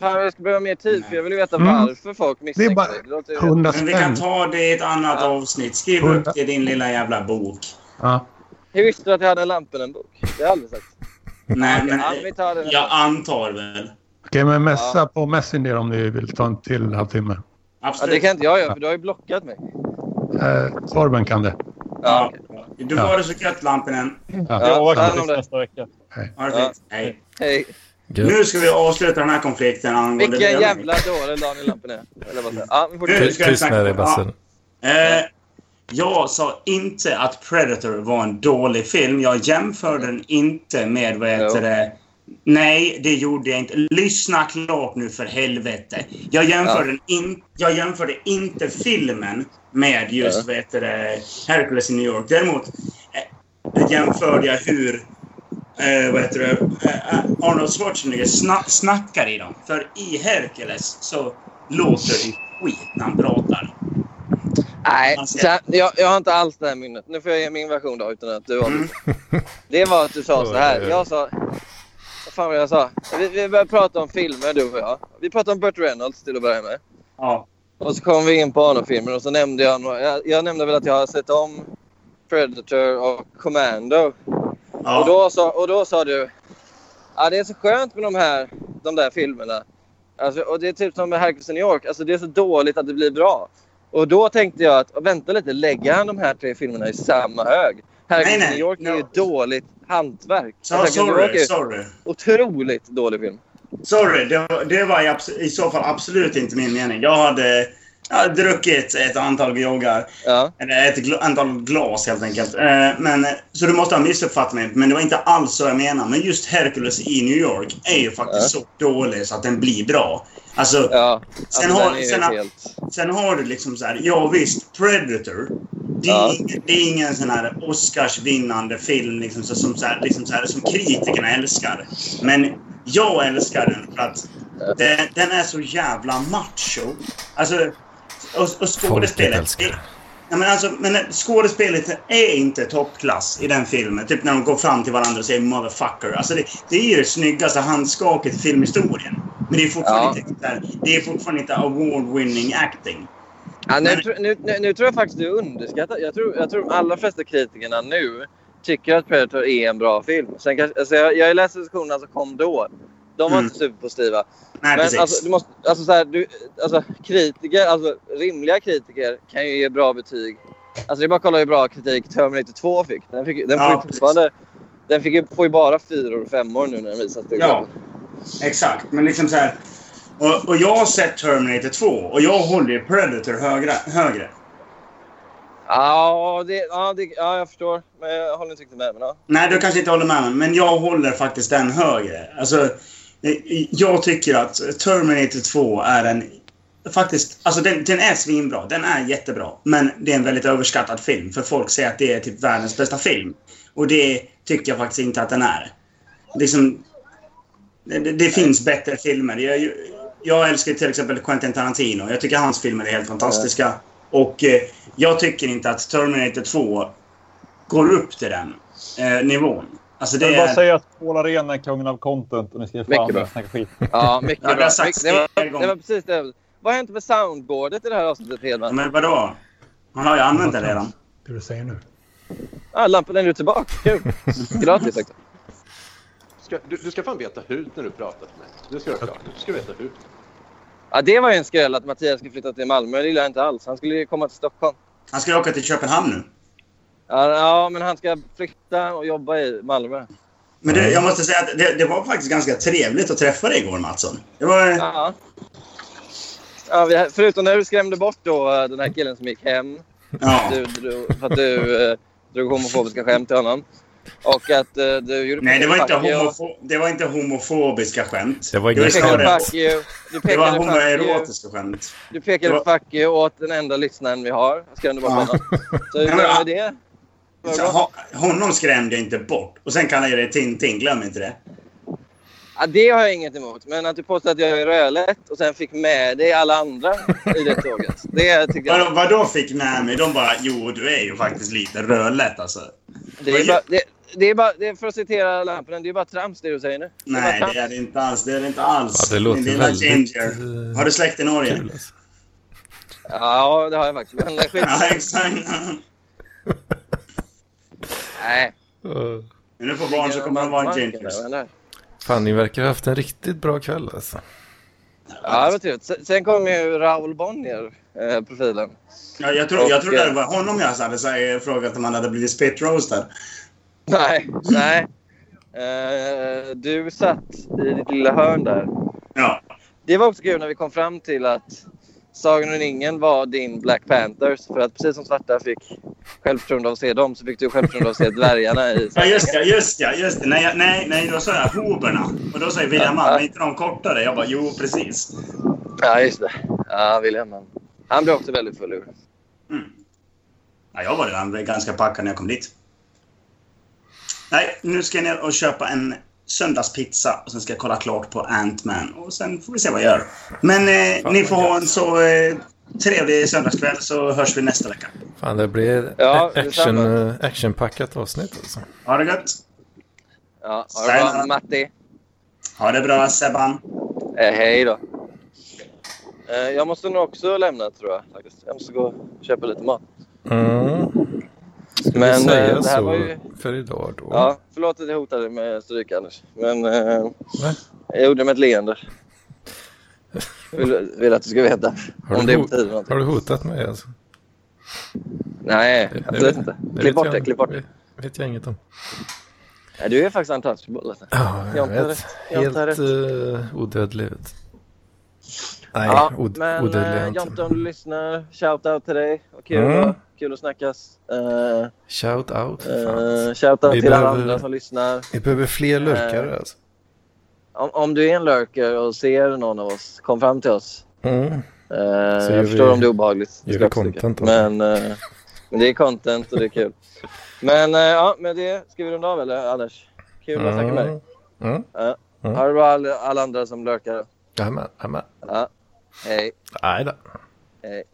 Fan, jag skulle behöva mer tid för jag vill ju veta Mm. varför folk misstänker bara. Det låter ju- 100 Men vi kan ta det i ett annat Ja. avsnitt. Skriv Hundra- upp det i din lilla jävla bok. Ja. Hur visste du att jag hade en Lampen-bok? Det har jag aldrig sagt. Nej, men ja, det. jag antar väl. Okej, men messa på Messenger om ni vill ta en till halvtimme. Ja, Absolut. det kan inte jag göra för du har ju blockat mig. Eh, Torben kan det. Ja, Ja. Du det så gött, Lampinen. Ja. Jag Ja, avvaktar ta hand om tills det. nästa vecka. Det Ja. Hej. Hej. Nu ska vi avsluta den här konflikten angående... Vilken jävla dåre Daniel Lampen är. Eller vad? Ja, Nu ska Tyst med dig, Bassen. Eh, jag sa inte att Predator var en dålig film. Jag jämförde den inte med, vad heter det... Nej, det gjorde jag inte. Lyssna klart nu för helvete. Jag jämförde, den in, jag jämförde inte filmen med just, Ja. heter det, Hercules i New York. Däremot eh, jämförde jag hur eh, vad heter det, eh, Arnold Schwarzenegger sna snackar i dem. För i Hercules så låter det skit när han pratar. Nej, här, jag, jag har inte alls det här minnet. Nu får jag ge min version då utan att du har Mm. Det var att du sa så här. Jag sa... Vad fan var det jag sa? Vi, vi började prata om filmer du och jag. Vi pratade om Burt Reynolds till att börja med. Ja. Och så kom vi in på Arnold-filmer och så nämnde jag, jag... Jag nämnde väl att jag har sett om Predator och Commando. ja. Och, då sa, och då sa du... Ja, det är så skönt med de här de där filmerna. Alltså, och det är typ som med Hercules i New York. Alltså, det är så dåligt att det blir bra. Och då tänkte jag att vänta lite, lägger han de här tre filmerna i samma hög? Hercules Nej, nej. New York är ju No. dåligt hantverk. Så, Hercules i New York sorry, är sorry. otroligt dålig film. Sorry, det, var- det var i, i så fall absolut inte min mening. Jag hade, jag hade druckit ett antal groggar. Ja. Eller ett gl- antal glas helt enkelt. Eh, men, så du måste ha missuppfattat mig. Men det var inte alls så jag menade. Men just Hercules i New York är ju faktiskt Ja. så dålig så att den blir bra. Alltså, Ja, Sen alltså, har- sen har- helt... Sen har du liksom så här, ja visst, Predator. Det är, Ja. ingen, det är ingen sån här Oscarsvinnande film liksom, så, som, så här, liksom så här, som kritikerna älskar. Men jag älskar den för att den, den är så jävla macho. Alltså, och, och Folket skådespelet... Ja, men alltså, men skådespelet är inte toppklass i den filmen. Typ när de går fram till varandra och säger “motherfucker”. Alltså det, det är ju det snyggaste handskaket i filmhistorien. Men det är fortfarande, Ja. inte, det är fortfarande inte award-winning acting. Ja, nu, Men- tr- nu, nu, nu tror jag faktiskt du underskattar. Jag tror, jag tror de allra flesta kritikerna nu tycker att Predator är en bra film. Sen kanske, alltså jag, jag läste recensionerna som kom då. De var Mm. inte superpositiva. Nej, Men alltså, du måste, alltså, så här, du, alltså, kritiker, alltså rimliga kritiker kan ju ge bra betyg. Alltså det är bara att kolla hur bra kritik Terminator 2 fick. Den, fick, den Ja, fortfarande... Den fick ju, får ju bara fyror och femmor nu när den visas. till Ja, exakt. Men liksom så här... Och, och jag har sett Terminator 2 och jag håller ju Predator högre. högre. Ja, det, ja, det, ja, jag förstår. Men jag håller inte riktigt med. Men, ja. Nej, du kanske inte håller med men jag håller faktiskt den högre. Alltså, jag tycker att Terminator 2 är en... Faktiskt, alltså den, den är svinbra. Den är jättebra. Men det är en väldigt överskattad film. För folk säger att det är typ världens bästa film. Och det tycker jag faktiskt inte att den är. liksom... Det, det, det finns bättre filmer. Jag, jag älskar till exempel Quentin Tarantino. Jag tycker hans filmer är helt fantastiska. Och eh, jag tycker inte att Terminator 2 går upp till den eh, nivån. Alltså det Jag vill bara är... säga att Paul Arén är kungen av content och ni ska fan Mycket bra. att snacka skit. Ja, mycket Ja, det har bra. sagts det, var, det var precis det. Vad har hänt med soundboardet i det här avsnittet, Hedman? Men vadå? Han har ju använt det redan. Det du säger nu. Ah, lampan är nu tillbaka. Kul. Gratis också. Ska, du, du ska fan veta hut när du pratar med mig. Det ska du ha klart. Du ska veta hut. Ja, det var ju en skräll att Mattias skulle flytta till Malmö. Det gillar jag inte alls. Han skulle ju komma till Stockholm. Han ska ju åka till Köpenhamn nu. Ja, ja, men han ska flytta och jobba i Malmö. Men det, jag måste säga att det, det var faktiskt ganska trevligt att träffa dig igår, Mattsson. Det var... Ja. Ja, vi, förutom när du skrämde bort då, eh, den här killen som gick hem. Ja. Du, drog- för att du eh, drog homofobiska skämt till honom. Och att eh, du gjorde... Nej, det var, inte homofo- det var inte homofobiska skämt. Det var Du pekade you. Du Det var homoerotiska skämt. Du pekade var- fuck you åt den enda lyssnaren vi har. Skrämde bort Ja. honom. Så hur men- var det? Så, honom skrämde jag inte bort. Och sen kallar jag dig Tintin, glöm inte det. Ja, det har jag inget emot. Men att du påstår att jag är rödlätt och sen fick med dig alla andra i det tåget. Det tycker jag. Vadå, vadå fick med mig? De bara, jo du är ju faktiskt lite rödlätt alltså. Det är, bara, det, det är bara, det är för att citera Lampen, det är bara trams det du säger nu. Det Nej, det är det inte alls. Det är det inte alls. Ja, det låter Min väldigt, ginger. Har du släkt i Norge? Kul alltså. Ja, det har jag faktiskt. Men skit. Ja, exakt. Nej. Uh, När du får barn så kommer de vara en ginger. Fan, ni verkar ha haft en riktigt bra kväll alltså. Ja, det var trevligt. Sen- kom ju Raoul Bonnier, eh, profilen. Ja, jag tror, jag Och, tror det eh, var honom jag hade så här, frågat om han hade blivit spit roastad. Nej, nej. Eh, du satt i ditt lilla hörn där. Ja. Det var också kul när vi kom fram till att Sagan om ringen var din Black Panthers. För att precis som svarta fick självförtroende av att se dem så fick du självförtroende av att se dvärgarna i Ja, just det. Just det, just det. Nej, nej, nej, då sa jag hoberna. Och då säger William Mann, är inte de kortare? Jag bara, jo, precis. Ja, just det. Ja, William. Han, han blev också väldigt full ur. Mm. Ja, jag var redan ganska packad när jag kom dit. Nej, nu ska jag ner och köpa en söndagspizza och sen ska jag kolla klart på Ant-Man och sen får vi se vad jag gör. Men eh, ni får ha en så eh, trevlig söndagskväll så hörs vi nästa vecka. Fan, det blir Ja, action, detsamma. eh, actionpackat avsnitt alltså. Ha det gött! Ja, ha det bra. Matti. Ha det bra Sebban! Eh, hej då. Eh, jag måste nog också lämna, tror jag. faktiskt. Jag måste gå och köpa lite mat. Mm. Ska Men, vi eh, säga det här så var ju- för idag då? Ja, förlåt att jag hotade med stryk, Anders. Men eh, jag gjorde det med ett leende. Vill, vill att du ska veta. Har om du det betyder någonting. Har du hotat mig alltså? Nej, Det- det absolut vet- inte. det Klipp bort det, klipp bort det. det vet jag inget om. Nej, du är faktiskt untouchable. Alltså. Ja, jag Jag vet. Helt uh, odödlig ut. Nej, Ja, od- men inte. Jonte, om du lyssnar, shout out till dig. Vad kul, Mm. att- kul att snackas. Uh, Shout out. Uh, shout out Vi till alla behöver- andra som lyssnar. Vi behöver fler lurkare Eh, alltså. Om, om du är en lurker och ser någon av oss, kom fram till oss. Mm. Gör jag vi- förstår om det är obehagligt. gör vi content av men, eh, men det är content och det är kul. Men ja, med det ska vi runda av eller Anders? Kul att snacka med dig. Mm. Mm. Ha det bra alla, alla andra som lurkar. Jajamän, jajamän. Ja. Hej. Nej då. Hej.